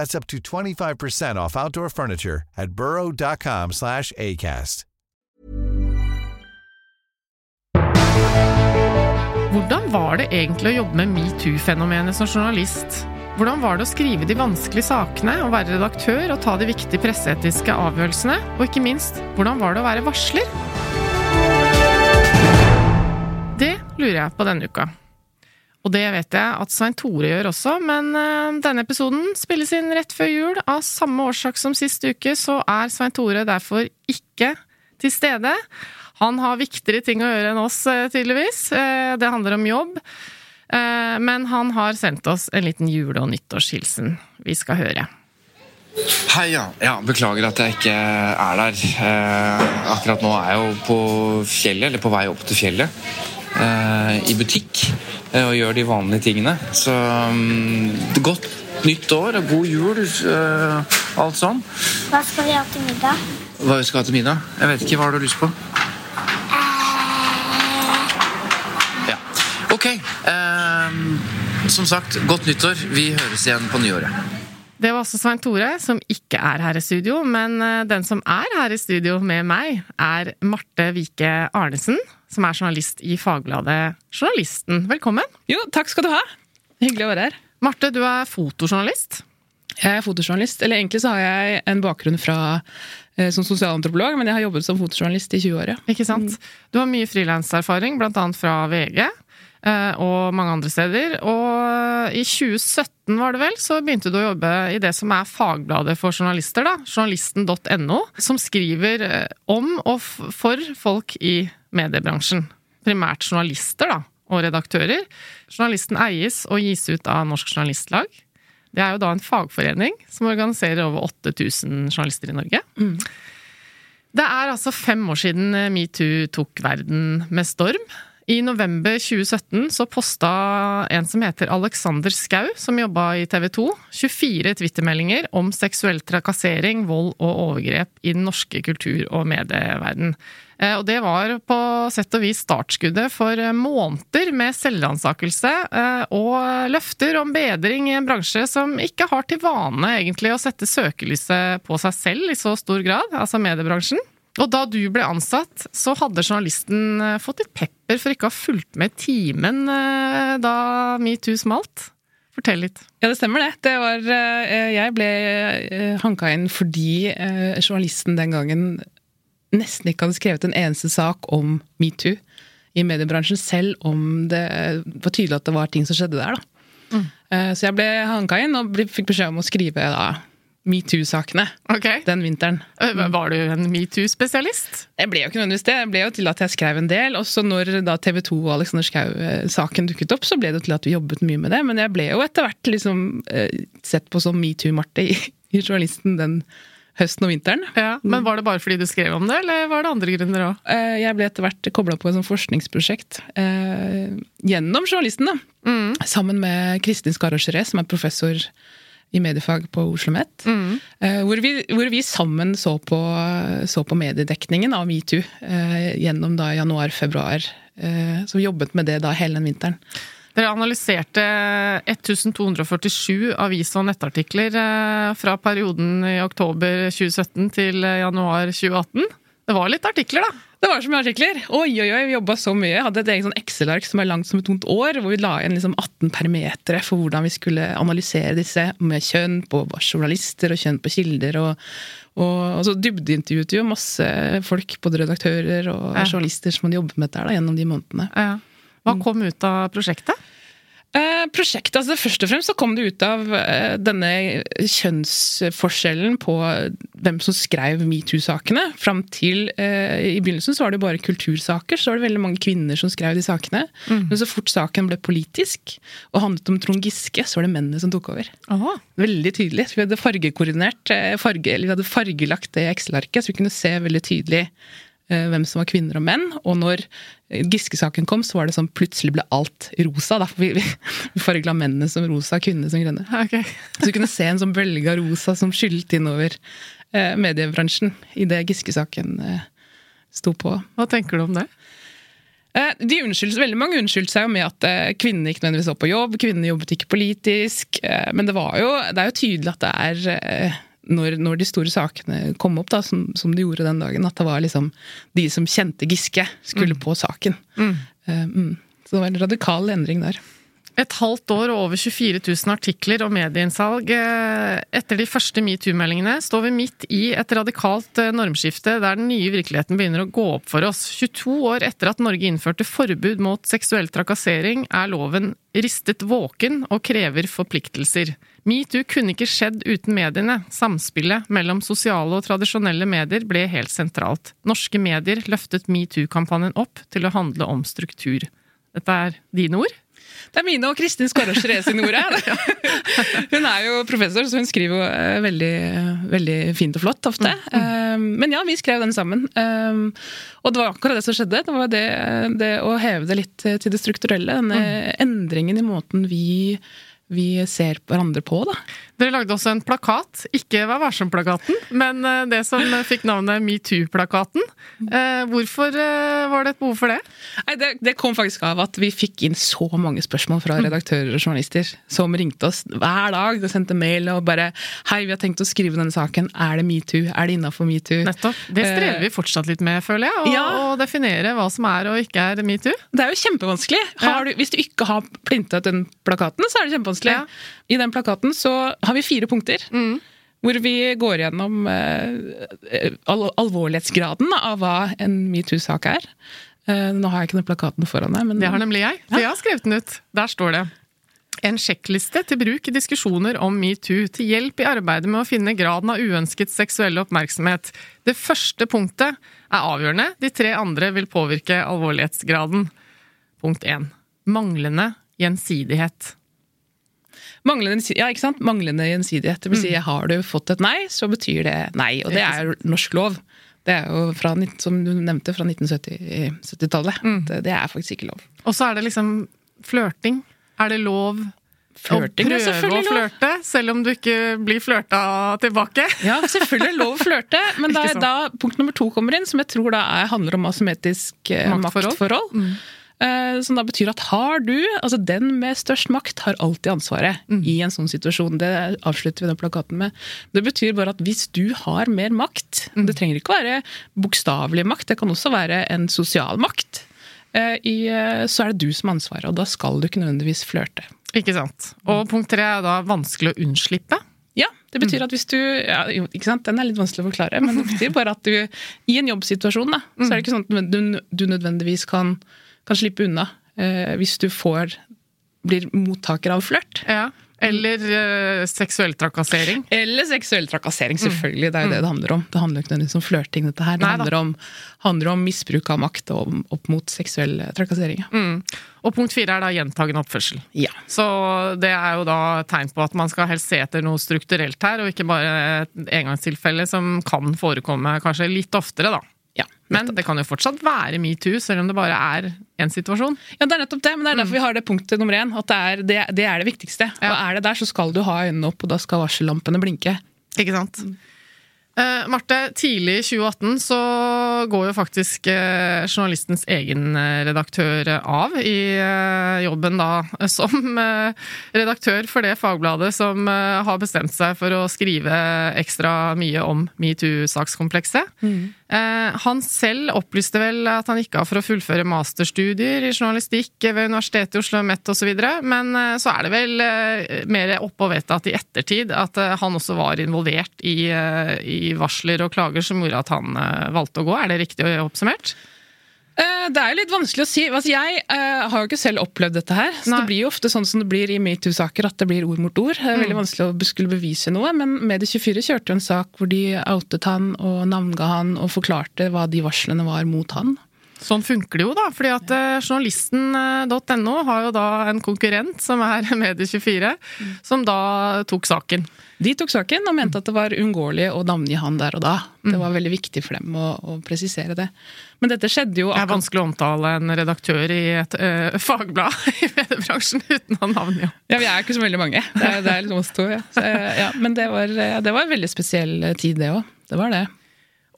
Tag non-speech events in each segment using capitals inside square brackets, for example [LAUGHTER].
That's up to 25% off outdoor furniture at burrow.com slash ACAST. Hvordan var det egentlig å jobbe med metoo-fenomenet som journalist? Hvordan var det å skrive de vanskelige sakene, å være redaktør og ta de viktige presseetiske avgjørelsene? Og ikke minst, hvordan var det å være varsler? Det lurer jeg på denne uka. Og det vet jeg at Svein Tore gjør også, men eh, denne episoden spilles inn rett før jul. Av samme årsak som sist uke, så er Svein Tore derfor ikke til stede. Han har viktigere ting å gjøre enn oss, eh, tydeligvis. Eh, Det handler om jobb. Men han har sendt oss en liten jule- og nyttårshilsen vi skal høre. Hei, ja. ja. Beklager at jeg ikke er der. Akkurat nå er jeg jo på fjellet, eller på vei opp til fjellet. Eh, I butikk. Eh, og gjør de vanlige tingene. Så mm, godt nytt år og god jul. Eh, alt sånn. Hva skal vi ha til middag? Hva vi skal ha til middag? Jeg vet ikke. Hva har du lyst på? Ja. Ok. Eh, som sagt, godt nyttår. Vi høres igjen på nyåret. Det var også Svein Tore, som ikke er her i studio, men den som er her i studio med meg, er Marte Vike Arnesen, som er journalist i fagbladet Journalisten. Velkommen! Jo, takk skal du ha. Hyggelig å være her. Marte, du er fotojournalist. Jeg er fotojournalist. Eller egentlig så har jeg en bakgrunn fra, eh, som sosialantropolog, men jeg har jobbet som fotojournalist i 20 år. ja. Ikke sant? Du har mye frilanserfaring, annet fra VG eh, og mange andre steder. Og i 2017 var det vel, så begynte du å jobbe i det som er fagbladet for journalister, da, journalisten.no, som skriver eh, om og for folk i mediebransjen. Primært journalister, da, og redaktører. Journalisten eies og gis ut av Norsk Journalistlag. Det er jo da en fagforening som organiserer over 8000 journalister i Norge. Det er altså fem år siden metoo tok verden med storm. I november 2017 så posta en som heter Alexander Skau, som jobba i TV 2, 24 twittermeldinger om seksuell trakassering, vold og overgrep i den norske kultur- og medieverden. Eh, Og det var på sett og vis startskuddet for måneder med selvransakelse eh, og løfter om bedring i en bransje som ikke har til vane egentlig å sette søkelyset på seg selv i så stor grad, altså mediebransjen. Og da du ble ansatt, så hadde journalisten eh, fått litt pepper for ikke å ha fulgt med timen eh, da metoo smalt. Fortell litt. Ja, det stemmer det. det var, eh, jeg ble hanka inn fordi journalisten den gangen nesten ikke hadde skrevet en eneste sak om metoo i mediebransjen, selv om det var tydelig at det var ting som skjedde der. Da. Mm. Så jeg ble hanka inn og fikk beskjed om å skrive da, metoo-sakene okay. den vinteren. Eh, Var du en metoo-spesialist? Jeg ble jo ikke nødvendigvis det. Jeg ble jo til at jeg skrev en del. Og så når da TV 2 og Alexander Schou-saken dukket opp, så ble det til at vi jobbet mye med det. Men jeg ble jo etter hvert liksom eh, sett på som metoo-Marte i, i journalisten den høsten og vinteren. Ja, Men var det bare fordi du skrev om det, eller var det andre grunner òg? Eh, Jeg ble etter hvert kobla på et sånt forskningsprosjekt eh, gjennom journalisten, da. Sammen med Kristin Geré, som er professor i mediefag på Oslo OsloMet. mm. hvor, vi, hvor vi sammen så på, så på mediedekningen av metoo eh, gjennom da januar-februar. Eh, så vi jobbet med det da hele den vinteren. Dere analyserte 1247 avis- og nettartikler eh, fra perioden i oktober 2017 til eh, januar 2018. Det var litt artikler, da? Det var så mye artikler. Oi, oi, oi, vi jobba så mye. Jeg hadde et eget sånn Excel-ark som er langt som et tomt år, hvor vi la igjen liksom 18 perimetere for hvordan vi skulle analysere disse med kjønn på journalister og kjønn på kilder. Og, og, og så dybdeintervjuet jo masse folk, både redaktører og Ja. journalister som hadde jobbet med dette da, gjennom de månedene. Ja. Hva kom ut av prosjektet? Eh, prosjektet, altså Først og fremst så kom det ut av eh, denne kjønnsforskjellen på hvem som skrev metoo-sakene. Fram til eh, I begynnelsen så var det bare kultursaker, så var det veldig mange kvinner som skrev de sakene. Men så fort saken ble politisk og handlet om Trond Giske, så var det mennene som tok over. Veldig tydelig. Så vi hadde fargekoordinert, eh, farge, eller vi hadde fargelagt det Excel-arket, så vi kunne se veldig tydelig eh, hvem som var kvinner og menn. Og når Giske-saken kom, så var det sånn plutselig ble alt rosa. Derfor Vi, vi, vi mennene som rosa, kvinnene som grønne. Okay. Så du kunne se en sånn bølge av rosa som skylte innover eh, mediebransjen idet Giske-saken eh, sto på. Hva tenker du om det? Eh, de unnskyldes, veldig mange unnskyldte seg jo med at eh, kvinnene ikke nødvendigvis var på jobb, kvinnene jobbet ikke politisk. eh, Men det, var jo, det er jo tydelig at det er eh, når, når de store sakene kom opp, da, som, som de gjorde den dagen, at det var liksom de som kjente Giske, skulle på saken. Mm. Så det var en radikal endring der. Et halvt år og over 24 000 artikler og medieinnsalg. Eh, Etter de første metoo-meldingene står vi midt i et radikalt eh, normskifte der den nye virkeligheten begynner å gå opp for oss. 22 år etter at Norge innførte forbud mot seksuell trakassering, er loven ristet våken og krever forpliktelser. Metoo kunne ikke skjedd uten mediene. Samspillet mellom sosiale og tradisjonelle medier ble helt sentralt. Norske medier løftet metoo-kampanjen opp til å handle om struktur. Dette er dine ord? Det er mine og Kristin Therese sine ord her. [LAUGHS] [LAUGHS] Hun er jo professor, så hun skriver jo eh, veldig, veldig fint og flott ofte. Eh, Men ja, vi skrev den sammen. Eh, Og det var akkurat det som skjedde. Det var det, det å heve det litt til det strukturelle. Denne endringen i måten vi, vi ser hverandre på, da. Dere lagde også en plakat, ikke Vær varsom-plakaten, men eh, det som fikk navnet Metoo-plakaten. Eh, Hvorfor eh, var det et behov for det? Nei, det, det kom faktisk av at vi fikk inn så mange spørsmål fra redaktører og journalister som ringte oss hver dag. De sendte mail og bare 'Hei, vi har tenkt å skrive denne saken. Er det metoo? Er det innafor metoo?' Nettopp. Det strever vi fortsatt litt med, føler jeg. Å Ja. definere hva som er og ikke er metoo. Det er jo kjempevanskelig. Har du, hvis du ikke har plintet den plakaten, så er det kjempevanskelig. Ja. I den plakaten så har vi fire punkter. Hvor vi går gjennom eh, al alvorlighetsgraden av hva en metoo-sak er. Eh, nå har jeg ikke den plakaten foran meg. Men Det har nemlig jeg. For jeg har skrevet den ut. Der står det. En sjekkliste til bruk i diskusjoner om metoo, til hjelp i arbeidet med å finne graden av uønsket seksuell oppmerksomhet. Det første punktet er avgjørende, de tre andre vil påvirke alvorlighetsgraden. Punkt én. Manglende gjensidighet. Manglende, ja, ikke sant? Manglende gjensidighet. Det vil si, har du fått et nei, så betyr det nei. Og det er jo norsk lov. Det er jo fra, som du nevnte, fra 1970-tallet. Det, det er faktisk ikke lov. Og så er det liksom flørting. Er det lov Flørting å prøve å flørte, selv om du ikke blir flørta tilbake? [LAUGHS] Ja, selvfølgelig er lov å flørte, men da, da punkt nummer to kommer inn, som jeg tror da er, handler om asymmetrisk eh, Maktforhold. maktforhold. Eh, Som da betyr at har du, altså den med størst makt har alltid ansvaret i en sånn situasjon. Det avslutter vi den plakaten med. Det betyr bare at hvis du har mer makt, det trenger ikke være bokstavelig makt, det kan også være en sosial makt, eh, i, eh, så er det du som har ansvaret, og da skal du ikke nødvendigvis flørte. Ikke sant. Og punkt tre er da vanskelig å unnslippe. Ja, det betyr at hvis du ja, ikke sant? Den er litt vanskelig å forklare, men det [LAUGHS] betyr bare at du i en jobbsituasjon, da, så er det ikke sånn at du, du nødvendigvis kan, kan slippe unna eh, hvis du får blir mottaker av flørt. Ja. Eller eh, seksuell trakassering. Eller seksuell trakassering, selvfølgelig. Det er jo det det handler om. Det handler ikke nødvendigvis om flørting, dette her. Det Nei handler om, handler om misbruk av makt og om- opp mot seksuell trakassering. Mm. Og punkt fire er da gjentagende oppførsel. Ja. Så det er jo da tegn på at man skal helst se etter noe strukturelt her, og ikke bare et engangstilfelle som kan forekomme kanskje litt oftere, da. Men det kan jo fortsatt være metoo, selv om det bare er én situasjon. Ja, det er nettopp det, men det er derfor vi har det punktet nummer én. At det er det, det, er det viktigste. Ja. Og er det der, så skal du ha øynene opp, og da skal varsellampene blinke. Ikke sant? Uh, Marte, tidlig i 2018 så går jo faktisk uh, journalistens egen eh, redaktør av i uh, jobben da [LAUGHS] som redaktør for det fagbladet som har bestemt seg for å skrive ekstra mye om metoo-sakskomplekset. Eh, han selv opplyste vel at han gikk av for å fullføre masterstudier i journalistikk ved Universitetet i Oslo Met osv., men eh, så er det vel eh, mer oppe og vedtatt i ettertid at han også var involvert i, i varsler og klager som gjorde at han valgte å gå. Er det riktig oppsummert? Det er jo litt vanskelig å si. Altså, jeg uh, har jo ikke selv opplevd dette her. Så Nei. det blir jo ofte sånn som det blir i metoo-saker, at det blir ord mot ord. Det er veldig mm. vanskelig å skulle bevise noe. Men Medie24 kjørte jo en sak hvor de outet han og navnga han og forklarte hva de varslene var mot han. Sånn funker det jo, da. fordi at uh, journalisten.no har jo da en konkurrent som er [LAUGHS] Medie24, mm. som da tok saken. De tok saken og mente at det var uunngåelig å navngi han der og da. Det var veldig viktig for dem å, å, presisere det. Men dette skjedde jo Det er vanskelig å omtale en redaktør i et øh, fagblad [LAUGHS] i mediebransjen uten å navngi Ja, vi er ikke så veldig mange. Det er, det er liksom oss to. Ja. Så, ja. Men det var, det var en veldig spesiell tid, det òg. Det var det.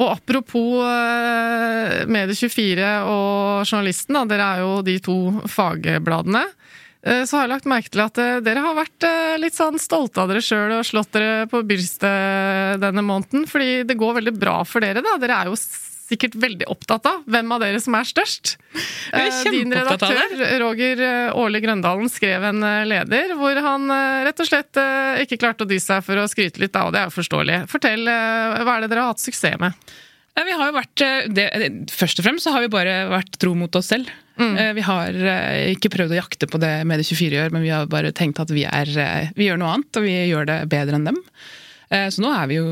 Og apropos uh, Medie24 og Journalisten, da, dere er jo de to fagbladene. Eh, så har jeg lagt merke til at eh, dere har vært eh, litt sånn stolte av dere sjøl og slått dere på brystet denne måneden. Fordi det går veldig bra for dere, da. Dere er jo sikkert veldig opptatt av hvem av dere som er størst. Din redaktør, Roger Årli Grøndalen, skrev en leder hvor han rett og slett ikke klarte å dy seg for å skryte litt, da, og det er jo forståelig. Fortell, hva er det dere har hatt suksess med? Ja, vi har jo vært, det, Først og fremst så har vi bare vært tro mot oss selv. Mm. Eh, vi har eh, ikke prøvd å jakte på det Medie24 gjør, men vi har bare tenkt at vi, er, eh, vi gjør noe annet, og vi gjør det bedre enn dem. Så nå er vi jo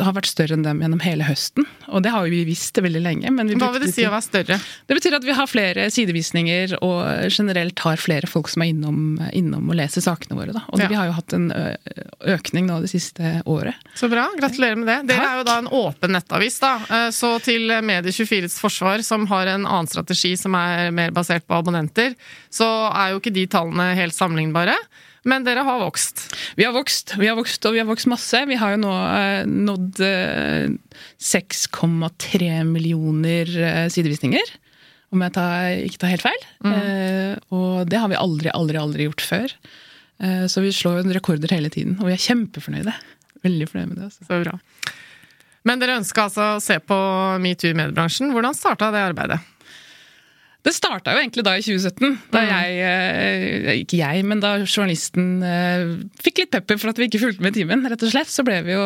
har vært større enn dem gjennom hele høsten. Og det har vi visst veldig lenge. Hva vil det si å være større? Det betyr at vi har flere sidevisninger og generelt har flere folk som er innom, innom og leser sakene våre. Da. Og ja. vi har jo hatt en økning nå det siste året. Så bra. Gratulerer med det. Dere er jo da en åpen nettavis, da. Så til Medie24s forsvar, som har en annen strategi som er mer basert på abonnenter, så er jo ikke de tallene helt sammenlignbare. Men dere har vokst? Vi har vokst, vi har vokst og vi har vokst masse. Vi har jo nå eh, nådd eh, 6,3 millioner eh, sidevisninger. Om jeg tar, ikke tar helt feil. Mm. Eh, og det har vi aldri, aldri, aldri gjort før. Eh, så vi slår rekorder hele tiden, og vi er kjempefornøyde. Veldig fornøyde med det. Altså. Så bra. Men dere ønska altså å se på metoo i mediebransjen. Hvordan starta det arbeidet? Det starta jo egentlig da i 2017. Da mm. jeg, eh, ikke jeg, men da journalisten eh, fikk litt pepper for at vi ikke fulgte med timen, rett og slett, så ble vi jo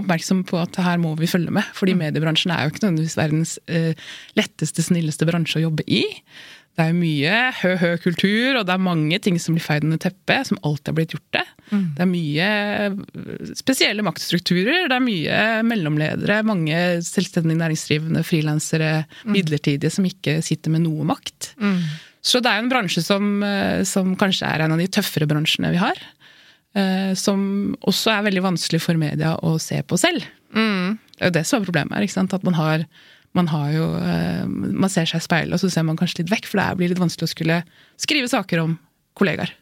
oppmerksom på at her må vi følge med. Fordi mm. mediebransjen er jo ikke nødvendigvis verdens eh, letteste, snilleste bransje å jobbe i. Det er jo mye hø-hø-kultur, og det er mange ting som blir feid under teppet, som alltid har blitt gjort det. Mm. Det er mye eh, spesielle maktstrukturer, det er mye mellomledere, mange selvstendig næringsdrivende, frilansere, mm. midlertidige, som ikke sitter med noe makt. Mm. Så det er jo en bransje som, eh, som, kanskje er en av de tøffere bransjene vi har. Eh, som også er veldig vanskelig for media å se på selv. Mm. Det er jo det som er problemet her. At man har man har jo eh, Man ser seg i speilet, og så ser man kanskje litt vekk, for det blir litt vanskelig å skulle skrive saker om kollegaer.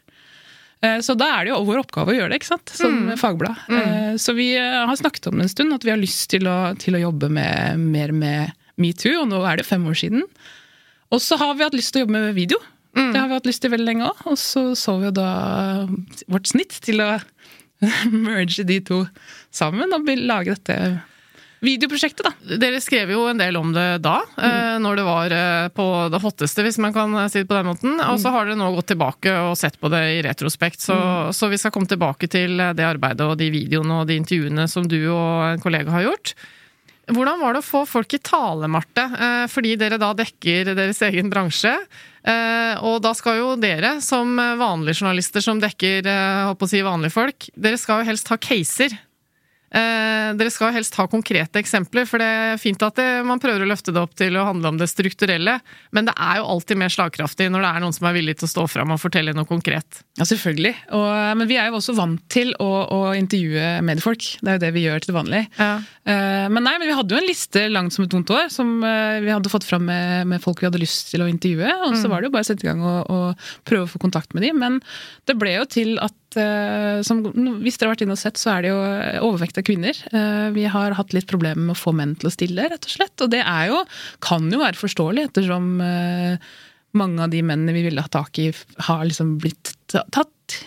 Eh, så da er det jo vår oppgave å gjøre det, ikke sant? som mm. fagblad. Mm. Eh, så vi har snakket om det en stund, at vi har lyst til å, til å jobbe med, mer med metoo, og nå er det fem år siden. Og så har vi hatt lyst til å jobbe med video. Mm. Det har vi hatt lyst til veldig lenge òg. Og så så vi jo da vårt snitt til å [LAUGHS] merge de to sammen og lage dette Videoprosjektet, da. Dere skrev jo en del om det da, mm. når det var eh, på det hotteste, hvis man kan si det på den måten. Og så mm. har dere nå gått tilbake og sett på det i retrospekt, så, mm. så, vi skal komme tilbake til det arbeidet og de videoene og de intervjuene som du og en kollega har gjort. Hvordan var det å få folk i tale, Marte? Eh, fordi dere da dekker deres egen bransje. Og da skal jo dere, som vanlige journalister som dekker håper å si vanlige folk, dere skal jo helst ha caser. Eh, dere skal helst ha konkrete eksempler, for det er fint at det, man prøver å løfte det opp til å handle om det strukturelle, men det er jo alltid mer slagkraftig når det er noen som er villig til å stå fram og fortelle noe konkret. Ja, selvfølgelig. Og, men vi er jo også vant til å, å, intervjue mediefolk. Det er jo det vi gjør til vanlig. Ja. Eh, men nei, men vi hadde jo en liste langt som et vondt år som eh, vi hadde fått fram med, med, folk vi hadde lyst til å intervjue. Og så mm. var det jo bare å sette i gang og, og prøve å få kontakt med dem. Men det ble jo til at som, Hvis dere har vært inne og sett, så er det jo overvekt av kvinner. Eh, vi har hatt litt problemer med å få menn til å stille, rett og slett. Og det er jo, kan jo være forståelig, ettersom eh, mange av de mennene vi ville ha tak i, har liksom blitt tatt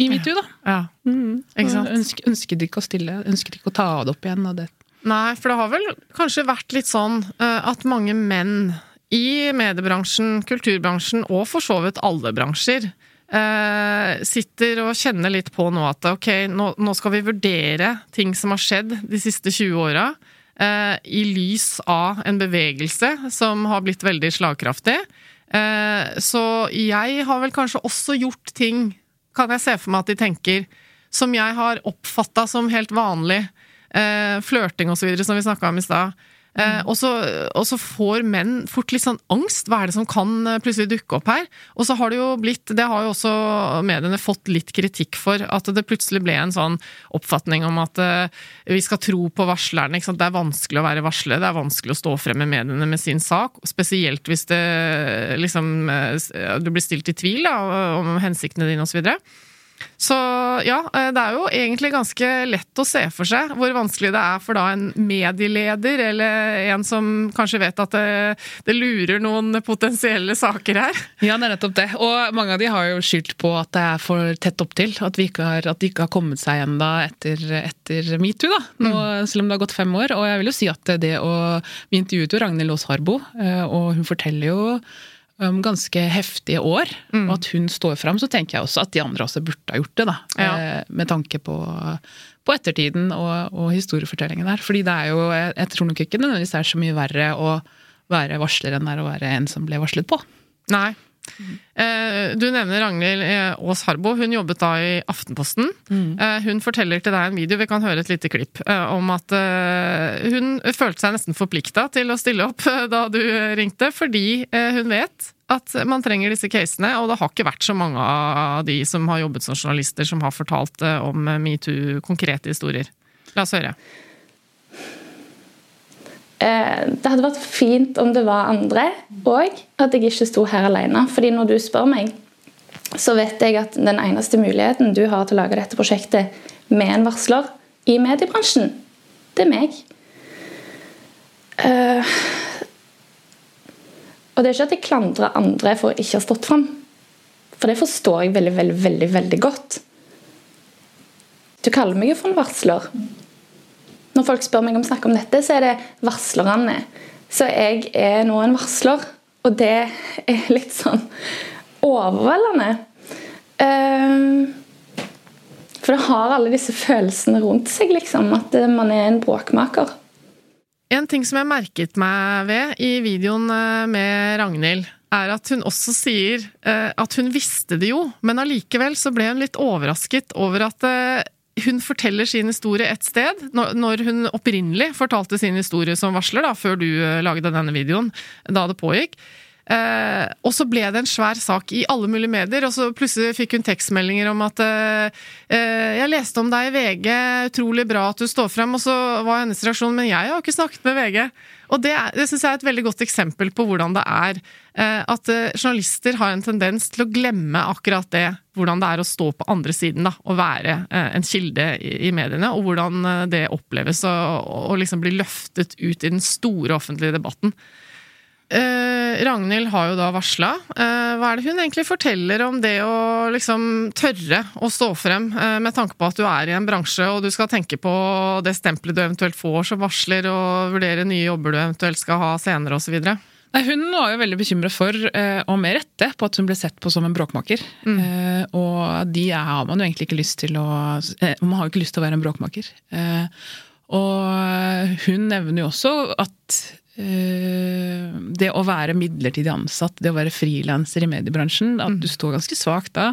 i metoo, da. Ja. Mm. Ikke sant? Ønsket, ikke å stille, ønsket ikke å ta det opp igjen. det Nei, for det har vel kanskje vært litt sånn eh, at mange menn i mediebransjen, kulturbransjen og for så vidt alle bransjer eh, sitter og kjenner litt på nå at ok, nå, nå skal vi vurdere ting som har skjedd de siste 20 åra. eh, I lys av en bevegelse som har blitt veldig slagkraftig. Eh, så jeg har vel kanskje også gjort ting, kan jeg se for meg at de tenker, som jeg har oppfatta som helt vanlig. Eh, Flørting og så videre, som vi snakka om i stad. Eh, og, så, og får menn fort litt sånn angst. Hva er det som kan eh, plutselig dukke opp her? Og så har det jo blitt, det har jo også mediene fått litt kritikk for, at det plutselig ble en sånn oppfatning om at eh, vi skal tro på varslerne. Ikke sant? Det er vanskelig å være varsler, det er vanskelig å stå frem med mediene med sin sak. Spesielt hvis det liksom du blir stilt i tvil da, om hensiktene dine osv. Så ja, eh, det er jo egentlig ganske lett å se for seg hvor vanskelig det er for da en medieleder, eller en som kanskje vet at det, det lurer noen potensielle saker her. Ja, det er nettopp det. Og mange av de har jo skyldt på at det er for tett opptil. At, har, at de ikke har kommet seg ennå etter, etter metoo, da. Nå, Selv om det har gått fem år. Og jeg vil jo si at det å Vi intervjuet jo Ragnhild Aas Harbo, eh, og hun forteller jo om ganske heftige år, og at hun står fram, så tenker jeg også at de andre også burde ha gjort det. da, Ja. eh, Med tanke på, på ettertiden og, og historiefortellingen der. Fordi det er jo, jeg, jeg tror nok ikke nødvendigvis det er så mye verre å være varsler enn det er å være en som ble varslet på. Nei. Eh, Du nevner Ragnhild eh, Aas Harbo. Hun jobbet da i Aftenposten. Mm. Hun forteller til deg en video, vi kan høre et lite klipp, eh, om at eh, hun følte seg nesten forplikta til å stille opp eh, da du ringte, fordi eh, hun vet at man trenger disse casene, og det har ikke vært så mange av de som har jobbet som journalister, som har fortalt eh, om metoo, konkrete historier. La oss høre. Eh, det hadde vært fint om det var andre òg, at jeg ikke sto her alene. Fordi når du spør meg, så vet jeg at den eneste muligheten du har til å lage dette prosjektet med en varsler i mediebransjen, det er meg. Eh, og det er ikke at jeg klandrer andre for å ikke ha stått fram. For det forstår jeg veldig, veldig, veldig, veldig godt. Du kaller meg jo for en varsler. Når folk spør meg om snakke om dette, så er det varslerne. Så jeg er nå en varsler, og det er litt sånn overveldende. Ehm, For det har alle disse følelsene rundt seg, liksom. At man er en bråkmaker. En ting som jeg merket meg ved i videoen eh, med Ragnhild, er at hun også sier eh, at hun visste det jo, men allikevel så ble hun litt overrasket over at eh, hun forteller sin historie et sted, når hun opprinnelig fortalte sin historie som varsler, da, før du eh, lagde denne videoen, da det pågikk. Eh, og så ble det en svær sak i alle mulige medier, og så plutselig fikk hun tekstmeldinger om at eh, eh, 'Jeg leste om deg i VG, utrolig bra at du står frem', og så var hennes reaksjon 'Men jeg har ikke snakket med VG'. Og det, er- det syns jeg er et veldig godt eksempel på hvordan det er eh, at eh, journalister har en tendens til å glemme akkurat det, hvordan det er å stå på andre siden da, og være eh, en kilde i, i mediene, og hvordan det oppleves å liksom bli løftet ut i den store offentlige debatten. Eh, Ragnhild har jo da varsla. Eh, hva er det hun egentlig forteller om det å liksom tørre å stå frem, eh, med tanke på at du er i en bransje og du skal tenke på det stempelet du eventuelt får som varsler, og vurdere nye jobber du eventuelt skal ha senere osv.? Nei, Hun var jo veldig bekymret for, eh, og med rette, på at hun ble sett på som en bråkmaker. Eh, og de har man jo egentlig ikke lyst til å eh, Man har jo ikke lyst til å være en bråkmaker. Eh, og hun nevner jo også at eh, det å være midlertidig ansatt, det å være frilanser i mediebransjen, at du står ganske svakt da.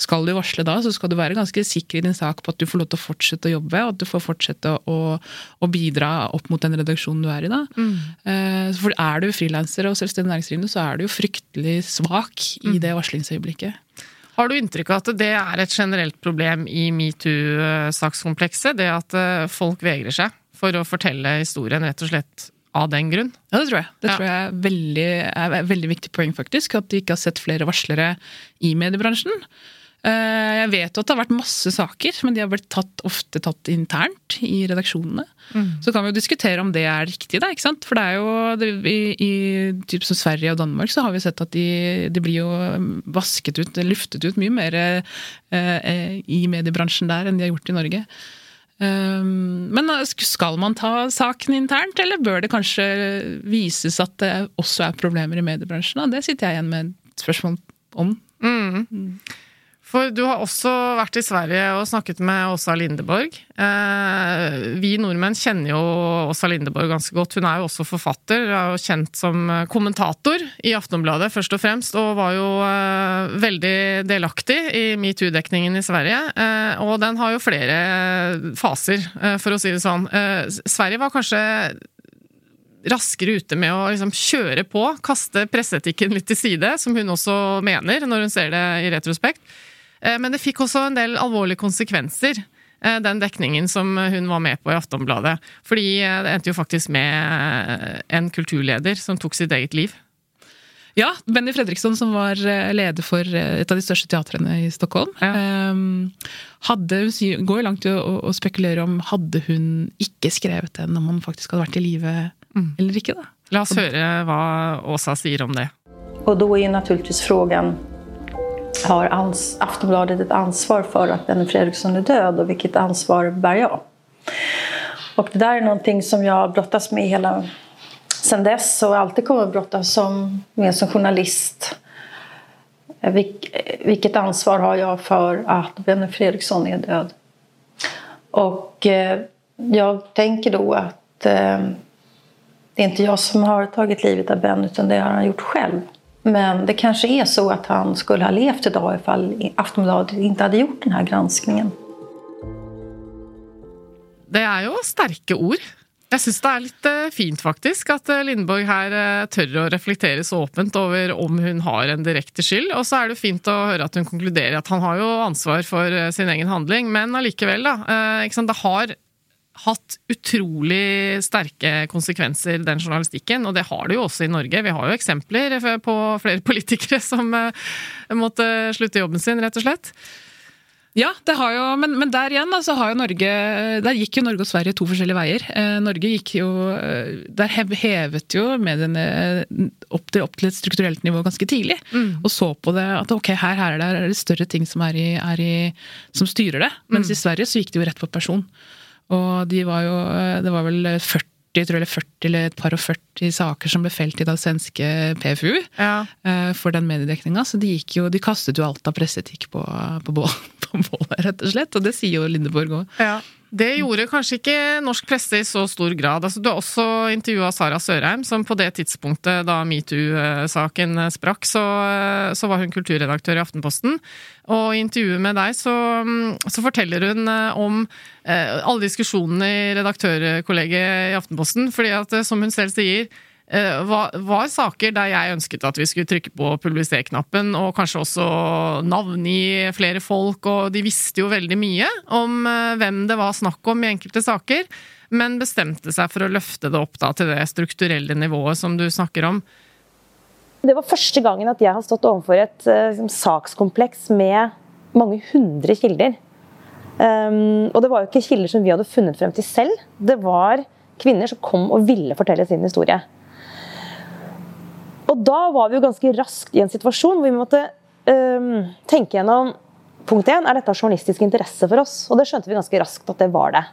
Skal du varsle da, så skal du være ganske sikker i din sak på at du får lov til å fortsette å jobbe, og at du får fortsette å, å bidra opp mot den redaksjonen du er i da. Eh, For er du frilanser og selvstendig næringsdrivende, så er du jo fryktelig svak i det varslingsøyeblikket. Har du inntrykk av at det er et generelt problem i metoo-sakskomplekset? Det at eh, folk vegrer seg for å fortelle historien rett og slett av den grunn? Ja, det tror jeg. Det Ja. tror jeg er veldig, er et veldig viktig poeng, faktisk. At de ikke har sett flere varslere i mediebransjen. Eh, Jeg vet at det har vært masse saker, men de har blitt tatt, ofte tatt internt i redaksjonene. Så kan vi jo diskutere om det er riktig, da, ikke sant? For det er jo I, i typ som Sverige og Danmark så har vi sett at de, de blir jo vasket ut, luftet ut mye mer eh, i mediebransjen der enn de har gjort i Norge. Um, men skal man ta saken internt, eller bør det kanskje vises at det også er problemer i mediebransjen? Det sitter jeg igjen med et spørsmål om. Mm. For du har også vært i Sverige og snakket med Åsa Lindeborg. Eh, vi nordmenn kjenner jo Åsa Lindeborg ganske godt. Hun er jo også forfatter, er jo kjent som kommentator i Aftonbladet først og fremst, og var jo eh, veldig delaktig i metoo-dekningen i Sverige. Eh, og den har jo flere faser, eh, for å si det sånn. Eh, Sverige var kanskje raskere ute med å liksom kjøre på, kaste presseetikken litt til side, som hun også mener når hun ser det i retrospekt. Eh, men det fikk også en del alvorlige konsekvenser, eh, den dekningen som hun var med på i Aftonbladet. Fordi eh, det endte jo faktisk med en kulturleder som tok sitt eget liv. Ja, Benny Fredriksson, som var leder for et av de største teatrene i Stockholm. Ja. Hadde, går jo langt i å, spekulere om hadde hun ikke skrevet den om han faktisk hadde vært i live mm. eller ikke. da. La oss høre hva Åsa sier om det. Og da er jo naturligvis spørsmålet har ans Aftonbladet ett ansvar för att Benny Fredriksson är död och vilket ansvar bär jag? Och det där är någonting som jag brottas med hela sen dess och alltid kommer att brottas som, med som journalist. Vilk, vilket ansvar har jag för att Benny Fredriksson är död? Och eh, jag tänker då att eh, det är inte jag som har tagit livet av Ben utan det har han gjort själv. Men det kanske är så att han skulle ha levt idag ifall Aftonbladet inte hade gjort den här granskningen. Det er jo sterke ord. Jeg syns det er litt eh, fint, faktisk, at eh, Lindborg her eh, tør å reflektere så åpent over om hun har en direkte skyld. Og så er det fint å høre at hun konkluderer at han har jo ansvar for sin egen handling, men allikevel, da. Det har hatt utrolig sterke konsekvenser, den journalistikken. Og det har det jo også i Norge. Vi har jo eksempler på flere [LAUGHS] politikere som eh, måtte slutte jobben sin, rett og slett. Ja, det har jo, men, men der igjen så har jo Norge Der gikk jo Norge og Sverige to forskjellige veier. Eh, Norge gikk jo eh, Der hevet jo mediene opp til, opp til et strukturelt nivå ganske tidlig. Mm. Og så på det at ok, her, her er det større ting som, er i, er i, som styrer det. Mens mm. i Sverige så gikk det jo rett på person. Og de var jo Det var vel 40 tror eller 40 eller et par og 40 saker som ble felt i det svenske PFU ja. uh, for den mediedekninga. Så de, jo, de, kastet jo alt av presseetikk på, på, [LAUGHS] på bålet, rett og slett. Og det sier jo Lindeborg òg. Ja. Det gjorde kanskje ikke norsk presse i så stor grad. Altså, du har også intervjua Sara Sørheim, som på det tidspunktet da metoo-saken sprakk, så, så, var hun kulturredaktør i Aftenposten. Og i intervjuet med deg så, så forteller hun eh, om eh, alle diskusjonene i redaktørkollegiet i Aftenposten. fordi at, eh, som hun selv sier, Eh, var, var, saker der jeg ønsket at vi skulle trykke på publiser-knappen, og kanskje også navngi flere folk, og de visste jo veldig mye om eh, hvem det var snakk om i enkelte saker, men bestemte seg for å løfte det opp da, til det strukturelle nivået som du snakker om. Det var første gangen at jeg har stått overfor et liksom, sakskompleks med mange hundre kilder. Um, og det var jo ikke kilder som vi hadde funnet frem til selv. Det var kvinner som kom og ville fortelle sin historie. Og da var vi jo ganske raskt i en situasjon hvor vi måtte um, tenke gjennom Punkt én, er dette av journalistisk interesse for oss? Og det skjønte vi ganske raskt at det var det.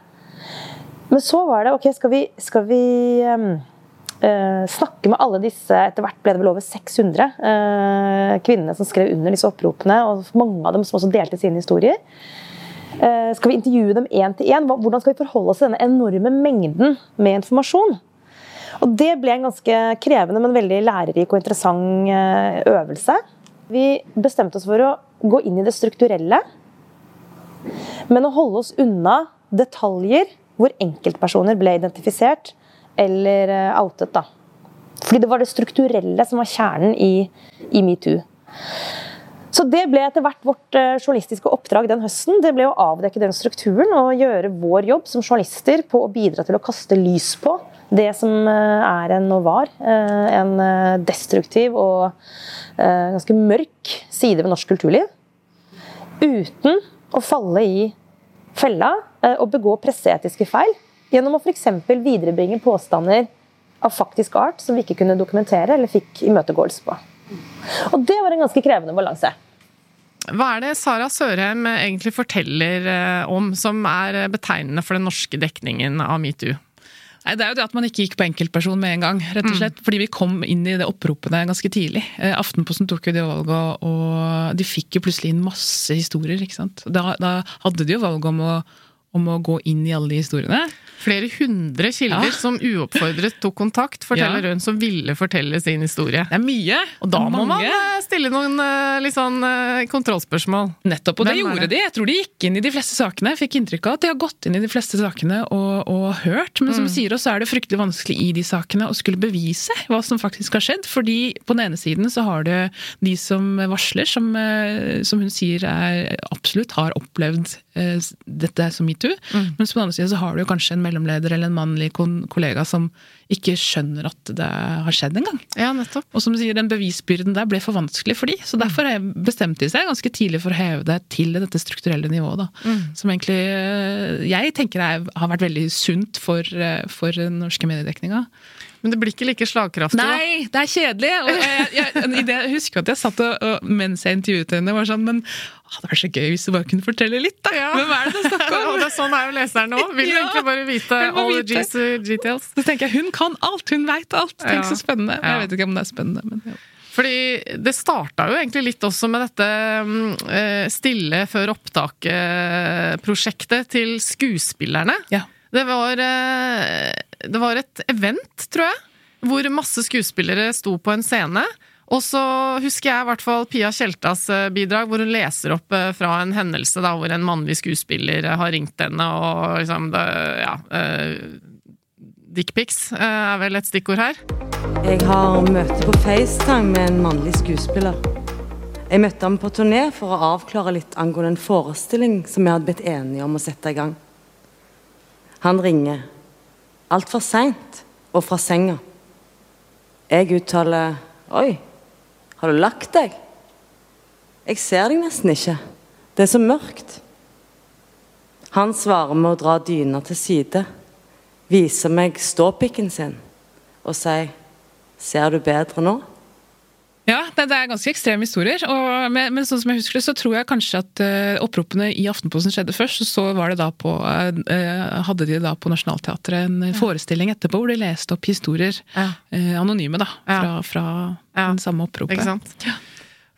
Men så var det ok, skal vi, skal vi uh, snakke med alle disse Etter hvert ble det vel over 600 uh, kvinnene som skrev under disse oppropene, og mange av dem som også delte sine historier. Uh, skal vi intervjue dem én til én? Hvordan skal vi forholde oss til denne enorme mengden med informasjon? Og det ble en ganske krevende, men veldig lærerik og interessant eh, øvelse. Vi bestemte oss for å gå inn i det strukturelle, men å holde oss unna detaljer hvor enkeltpersoner ble identifisert eller eh, outet. da. Fordi det var det strukturelle som var kjernen i, i metoo. Så det ble etter hvert vårt eh, journalistiske oppdrag den høsten. Det ble å avdekke den strukturen og gjøre vår jobb som journalister på å bidra til å kaste lys på det som eh, er en og var eh, en destruktiv og ganske mørk side ved norsk kulturliv. Uten å falle i fella og begå presseetiske feil gjennom å f.eks. viderebringe påstander av faktisk art som vi ikke kunne dokumentere eller fikk imøtegåelse på. Og det var en ganske krevende balanse. hva er det Sara Sørheim egentlig forteller eh, om som er betegnende for den norske dekningen av metoo? Nei, Det er jo det at man ikke gikk på enkeltperson med en gang. rett og slett, Fordi vi kom inn i det oppropene ganske tidlig. Eh, Aftenposten tok jo det valget, og de fikk jo plutselig inn masse historier. ikke sant? Da, da hadde de jo valget om å, om å gå inn i alle de historiene. Flere hundre kilder Ja. som uoppfordret tok kontakt, forteller Ja. hun, som ville fortelle sin historie. Det er mye. Og da må man eh, stille noen eh, sånn eh, kontrollspørsmål. Nettopp, og det Hvem det gjorde det? de. Jeg tror de gikk inn i de fleste sakene. Jeg fikk inntrykk av at de har gått inn i de fleste sakene og, og hørt. Men Mm. som du sier, også er det fryktelig vanskelig i de sakene å skulle bevise hva som faktisk har skjedd. Fordi på den ene siden så har du de som varsler, som, som hun sier er, absolutt har opplevd eh, dette som metoo. Mm. Men på den andre siden så har du jo kanskje en mellomleder eller en mannlig kollega som ikke skjønner at det har skjedd engang. Ja, nettopp. Og som du sier, den bevisbyrden der ble for vanskelig for de, så derfor bestemte de seg ganske tidlig for å heve det til dette strukturelle nivået. da. Som egentlig eh, jeg tenker er, har vært veldig sunt for, eh, for den norske mediedekninga. Men det blir ikke like slagkraftig. Nei, det er kjedelig! Og jeg, jeg, jeg husker at jeg satt og, og mens jeg intervjuet henne, var sånn Men det var så gøy hvis du bare kunne fortelle litt, da! Ja. Hvem er det det snakker om? [LAUGHS] Og det er sånn er jo leseren òg. Vil Ja. egentlig bare vite all the vite. juicy details. Så tenker jeg, Hun kan alt! Hun veit alt! Tenk Ja. så spennende. Jeg vet ikke om det er spennende, men ja. Fordi det starta jo egentlig litt også med dette mm, eh, stille før opptak-prosjektet til skuespillerne. Ja. Det var, eh, det var et event, tror jeg, hvor masse skuespillere sto på en scene. Og så husker jeg i hvert fall Pia Tjeltas eh, bidrag, hvor hun leser opp eh, fra en hendelse da, hvor en mannlig skuespiller eh, har ringt henne og liksom det, Ja. Dickpics er vel et stikkord her. Jeg har møte på FaceTime med en mannlig skuespiller. Jeg møtte ham på turné for å avklare litt angående en forestilling som vi hadde blitt enige om å sette i gang. Han ringer. Altfor seint og fra senga. Jeg uttaler Oi, har du lagt deg? Jeg ser deg nesten ikke. Det er så mørkt. Han svarer med å dra dyna til side, viser meg ståpikken sin og sier Ser du bedre nå? Ja, det, det er ganske ekstreme historier. Og, men, men sånn som jeg husker det, så tror jeg kanskje at uh, oppropene i Aftenposten skjedde først. og Så var det da på, uh, hadde de da på Nationaltheatret en forestilling etterpå hvor de leste opp historier. Ja. Uh, anonyme, da. Fra, fra Ja. den samme oppropet. Ikke sant?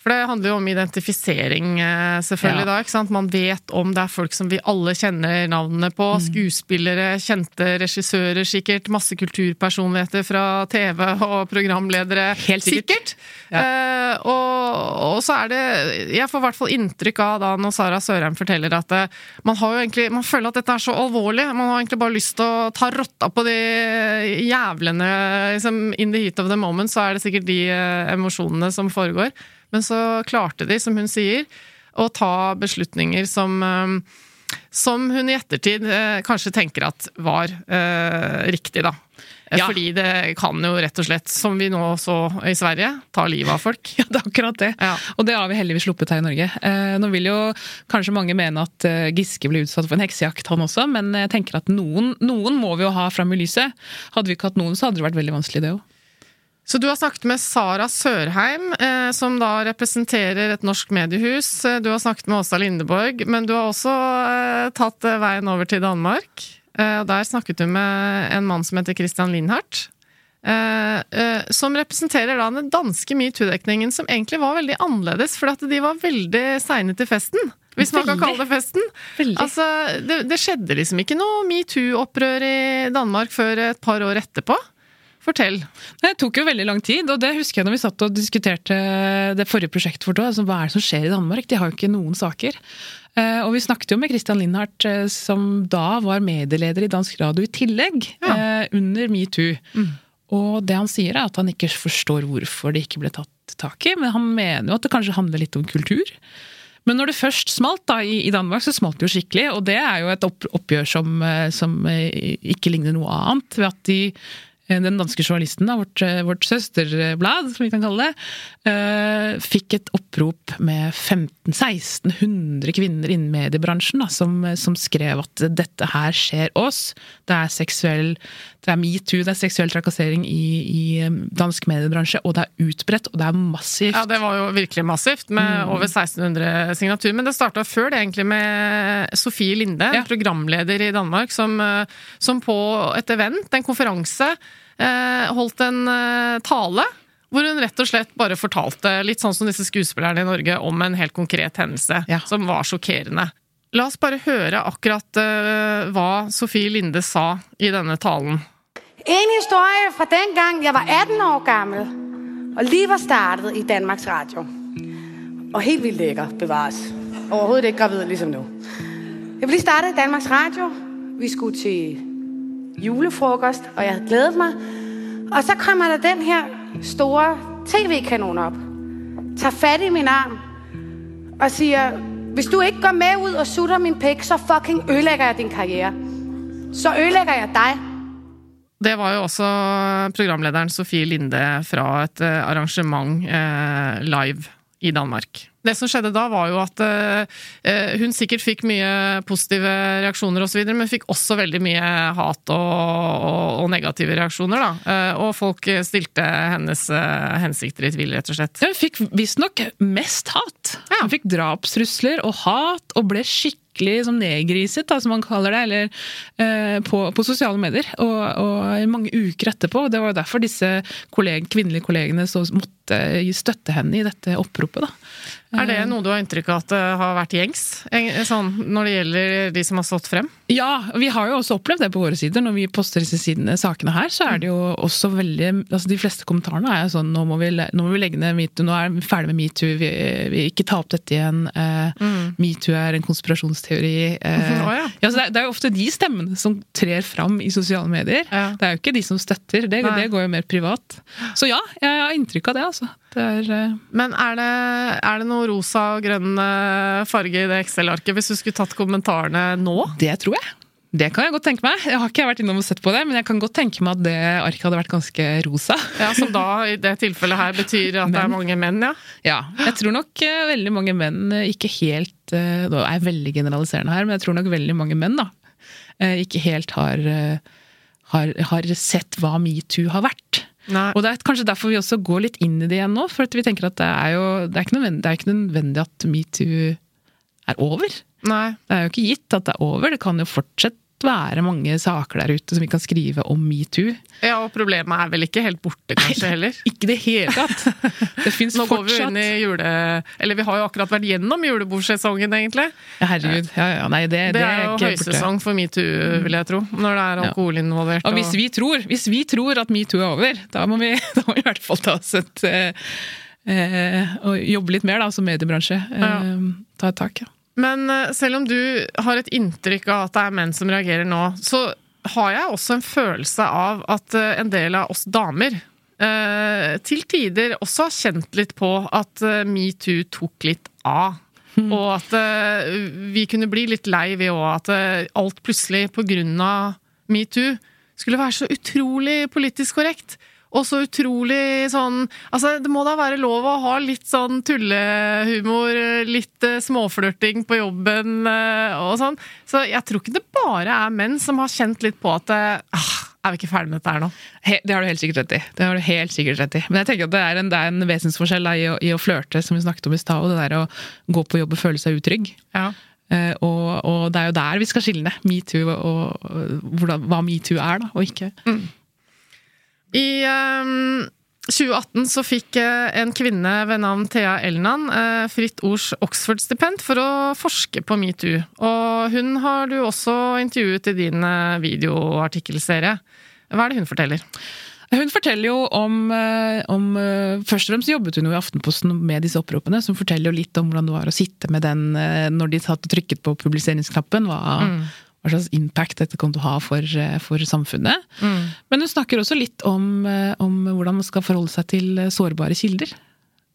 For det handler jo om identifisering, eh, selvfølgelig. Ja. da, ikke sant? Man vet om det er folk som vi alle kjenner navnene på. Mm. Skuespillere, kjente regissører sikkert. Masse kulturpersonligheter fra TV og programledere. Helt sikkert. Ja. Eh, og, og så er det Jeg får i hvert fall inntrykk av da når Sara Sørheim forteller at eh, man har jo egentlig Man føler at dette er så alvorlig. Man har egentlig bare lyst til å ta rotta på de jævlene liksom, In the heat of the moment så er det sikkert de eh, emosjonene som foregår. Men så klarte de, som hun sier, å ta beslutninger som eh, som hun i ettertid eh, kanskje tenker at var eh, riktig, da. Eh, Ja. Fordi det kan jo rett og slett, som vi nå så i Sverige, ta livet av folk. [LAUGHS] Ja, det er akkurat det. Ja. Og det har vi heldigvis sluppet her i Norge. Eh, nå vil jo kanskje mange mene at eh, Giske ble utsatt for en heksejakt, han også, men jeg tenker at noen, noen må vi jo ha fram i lyset. Hadde vi ikke hatt noen, så hadde det vært veldig vanskelig, det òg. Så du har snakket med Sara Sørheim, eh, som da representerer et norsk mediehus. Eh, Du har snakket med Åsa Lindeborg, men du har også eh, tatt eh, veien over til Danmark. Eh, og der snakket du med en mann som heter Christian Lindhardt. Eh, eh, som representerer da den danske metoo-dekningen, som egentlig var veldig annerledes, for at de var veldig seine til festen. Hvis man kan kalle det festen. Altså, det, det skjedde liksom ikke noe metoo-opprør i Danmark før et par år etterpå. Fortell. Det tok jo veldig lang tid, og det husker jeg når vi satt og diskuterte det forrige prosjektet vårt. Altså, hva er det som skjer i Danmark? De har jo ikke noen saker. Eh, Og vi snakket jo med Christian Lindhardt, eh, som da var medieleder i Dansk Radio i tillegg, ja. under metoo. Og det han sier, er at han ikke forstår hvorfor det ikke ble tatt tak i, men han mener jo at det kanskje handler litt om kultur. Men når det først smalt da, i, Danmark, så smalt det jo skikkelig. Og det er jo et oppgjør som, eh, som eh, ikke ligner noe annet. Ved at de eh, den danske journalisten, da, vårt, eh, vårt søsterblad, som vi kan kalle det, eh, fikk et opprop med 1500-1600 kvinner innen mediebransjen da, som, som, skrev at dette her skjer oss. Det er seksuell det er metoo, det er seksuell trakassering i, i, dansk mediebransje, og det er utbredt, og det er massivt. Ja, det var jo virkelig massivt, med mm. over 1600 signaturer. Men det starta før det, egentlig, med Sofie Linde, ja. programleder i Danmark, som, som på et event, en konferanse, eh, holdt en eh, tale hvor hun rett og slett bare fortalte, litt sånn som disse skuespillerne i Norge, om en helt konkret hendelse ja. som var sjokkerende. La oss bare høre akkurat uh, hva Sofie Linde sa i denne talen. En historie fra den gang jeg var 18 år gammel og lige var startet i Danmarks Radio. Og helt vildt lækker, bevares. Overhovedet ikke gravid ligesom nå. Jeg ble startet i Danmarks Radio. Vi skulle til julefrokost, og jeg hadde gledet meg. Og så kommer der den her store tv-kanon opp. Tar fatt i min arm og siger, hvis du ikke går med ud og sutter min pik, så fucking ødelægger jeg din karriere. Så ødelægger jeg deg. Det var jo også programlederen Sofie Linde fra et eh, arrangement eh, live i Danmark. Det som skjedde da, var jo at uh, hun sikkert fikk mye positive reaksjoner osv., men fikk også veldig mye hat og, og, og negative reaksjoner, da. Uh, og folk stilte hennes uh, hensikter i tvil, rett og slett. Hun fikk visstnok mest hat. Ja. Hun fikk drapstrusler og hat, og ble skikkelig som nedgriset, da, som man kaller det, eller eh, på, på, sosiale medier. Og, og, mange uker etterpå. Det var jo derfor disse kolleg, kvinnelige kollegene så måtte støtte henne i dette oppropet. da. Er det noe du har inntrykk av at det har vært gjengs, sånn, når det gjelder de som har stått frem? Ja, vi har jo også opplevd det på våre sider. Når vi poster disse sidene, sakene her, så er det jo også veldig altså De fleste kommentarene er jo sånn nå må vi, nå må vi legge ned metoo, nå er vi ferdig med metoo, vi, vi ikke ta opp dette igjen. Eh, mm. Metoo er en konspirasjonsteori. Eh, oh, ja. Ja, det, er, det, er, jo ofte de stemmene som trer fram i sosiale medier. Ja. Det er jo ikke de som støtter, det, det går jo mer privat. Så ja, jeg har inntrykk av det, altså. Er, uh... Men er det, er det, noe rosa og grønn eh, farge i det Excel-arket, hvis du skulle tatt kommentarene nå? Det tror jeg. Det kan jeg godt tenke meg. Jeg har ikke vært innom og sett på det, men jeg kan godt tenke meg at det arket hadde vært ganske rosa. Ja, Som da i det tilfellet her betyr at men, det er mange menn, ja? Ja. Jeg tror nok uh, veldig mange menn ikke helt uh, Nå er jeg veldig generaliserende her, men jeg tror nok veldig mange menn da, uh, ikke helt har, har, har sett hva metoo har vært. Nei. Og det er kanskje derfor vi også går litt inn i det igjen nå. For vi tenker at det er jo det er ikke nødvendig, det er ikke nødvendig at metoo er over. Nei. Det er jo ikke gitt at det er over. Det kan jo fortsette være mange saker der ute som vi kan skrive om metoo. Ja, og problemet er vel ikke helt borte, kanskje, heller? [LAUGHS] ikke det hele tatt! Det fins fortsatt. Nå går vi inn i jule... Eller vi har jo akkurat vært gjennom julebordsesongen, egentlig. Ja, herregud. Ja, ja, nei, det, det, det, er jo høysesong for metoo, vil jeg tro. Når det er alkohol involvert. Og, hvis, vi tror, hvis vi tror at metoo er over, da må vi, [LAUGHS] da må vi i hvert fall ta oss et eh, eh, Og jobbe litt mer da, som mediebransje. Eh, ta et tak. ja. Men eh, selv om du har et inntrykk av at det er menn som reagerer nå, så har jeg også en følelse av at eh, en del av oss damer eh, til tider også har kjent litt på at metoo tok litt av. Mm. Og at vi kunne bli litt lei ved òg at alt plutselig på grunn av metoo skulle være så utrolig politisk korrekt. Og så utrolig sånn Altså, det må da være lov å ha litt sånn tullehumor, litt uh, småflørting på jobben uh, og sånn. Så jeg tror ikke det bare er menn som har kjent litt på at ah, er vi ikke ferdig med dette her nå? He, det har du helt sikkert rett i. Det har du helt sikkert rett i. Men jeg tenker at det er en, det er en vesensforskjell i, å, i å flørte, som vi snakket om i stad, og det der å gå på jobb og føle seg utrygg. Ja. Eh, og, og, det er jo der vi skal skille metoo og, og, og hva metoo er, da, og ikke. Mm. I um, 2018 så fikk eh, en kvinne ved navn Thea Elnan eh, Fritt Ords Oxford-stipend for å forske på metoo. Og hun har du også intervjuet i din eh, videoartikkelserie. Hva er det hun forteller? Hun forteller jo om, om, Først og fremst jobbet hun jo i Aftenposten med disse oppropene, som forteller jo litt om hvordan det var å sitte med den når de satt og trykket på publiseringsknappen. Hva, mm hva slags impact dette kommer til å ha for, eh, for samfunnet. Mm. Men hun snakker også litt om, eh, om, hvordan man skal forholde seg til eh, sårbare kilder.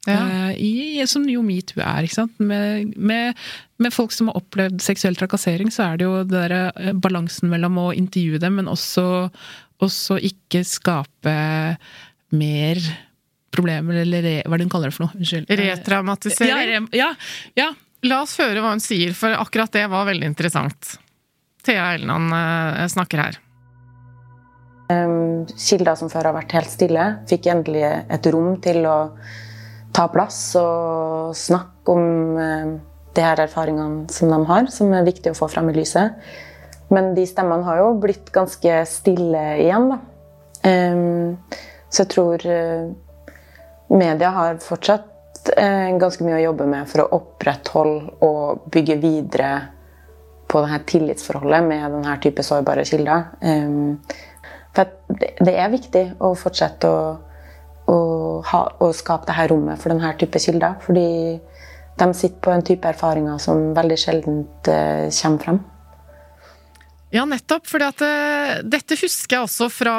Ja. I, som jo metoo er. ikke sant? Med, med, med, folk som har opplevd seksuell trakassering, så er det jo det der, balansen mellom å intervjue dem, men også også ikke skape mer problemer, eller re, hva er det hun kaller det for noe? Unnskyld. Retraumatisering. Ja, re, ja, ja. La oss høre hva hun sier, for akkurat det var veldig interessant. Thea Elleland eh, snakker her. Kilder som før har vært helt stille, fikk endelig et rom til å ta plass og snakke om uh, de her erfaringene som de har, som er viktig å få fram i lyset. Men de stemmene har jo blitt ganske stille igjen, da. Så jeg tror uh, media har fortsatt ganske mye å jobbe med for å opprettholde og bygge videre på det her tillitsforholdet med denne type sårbare kilder. Um, for det er viktig å fortsette å, å, ha, å skape dette rommet for denne type kilder. Fordi de sitter på en type erfaringer som veldig sjelden uh, kommer frem. Ja, nettopp. For uh, dette husker jeg også fra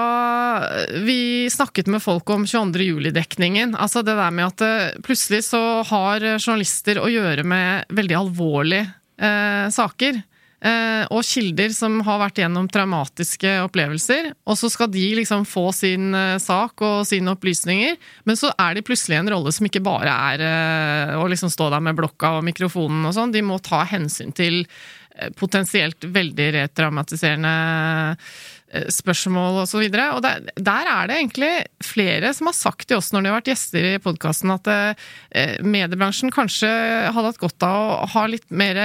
Vi snakket med folk om 22. juli-dekningen. Altså det der med at plutselig så har journalister å gjøre med veldig alvorlige uh, saker. Eh, og kilder som har vært gjennom traumatiske opplevelser. Og så skal de liksom få sin eh, sak og sine opplysninger, men så er de plutselig en rolle som ikke bare er eh, å liksom stå der med blokka og mikrofonen og sånn. De må ta hensyn til potensielt veldig retraumatiserende spørsmål osv. Og, så og der, der, er det egentlig flere som har sagt til oss når de har vært gjester i podkasten, at eh, mediebransjen kanskje hadde hatt godt av å ha litt mer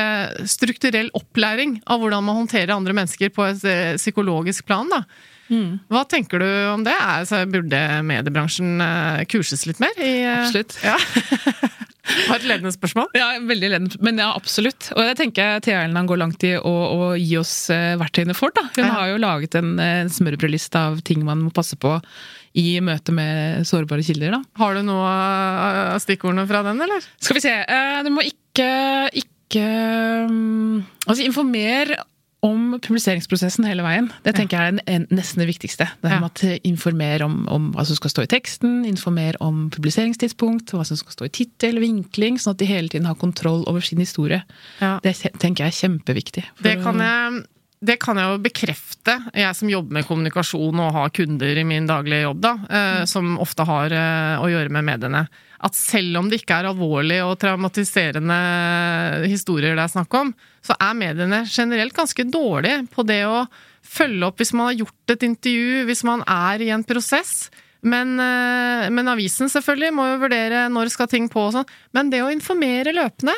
strukturell opplæring av hvordan man håndterer andre mennesker på et eh, psykologisk plan. da. Mm. Hva tenker du om det? Altså, burde mediebransjen eh, kurses litt mer? I, Absolutt. Ja. [LAUGHS] Har et ledende spørsmål? Ja, veldig ledende. Men ja, absolutt. Og jeg tenker Thea Elnan går langt i å, å, gi oss uh, verktøyene for. da. Hun ja. har jo laget en, en smørbrødliste av ting man må passe på i møte med sårbare kilder. da. Har du noe av stikkordene fra den, eller? Skal vi se. Uh, du må ikke, ikke um, Altså, informer om publiseringsprosessen hele veien. Det tenker jeg er nesten det viktigste. Det ja. med at Informer om, om, hva som skal stå i teksten, informer om publiseringstidspunkt, hva som skal stå i tittel, vinkling, sånn at de hele tiden har kontroll over sin historie. Ja. Det tenker jeg er kjempeviktig. Det kan jeg det kan jeg jo bekrefte, jeg som jobber med kommunikasjon og har kunder i min daglige jobb, da, eh, mm. som ofte har eh, å gjøre med mediene. At selv om det ikke er alvorlige og traumatiserende historier det er snakk om, så er mediene generelt ganske dårlige på det å følge opp hvis man har gjort et intervju, hvis man er i en prosess. Men, eh, men avisen selvfølgelig må jo vurdere når skal ting på og sånn. Men det å informere løpende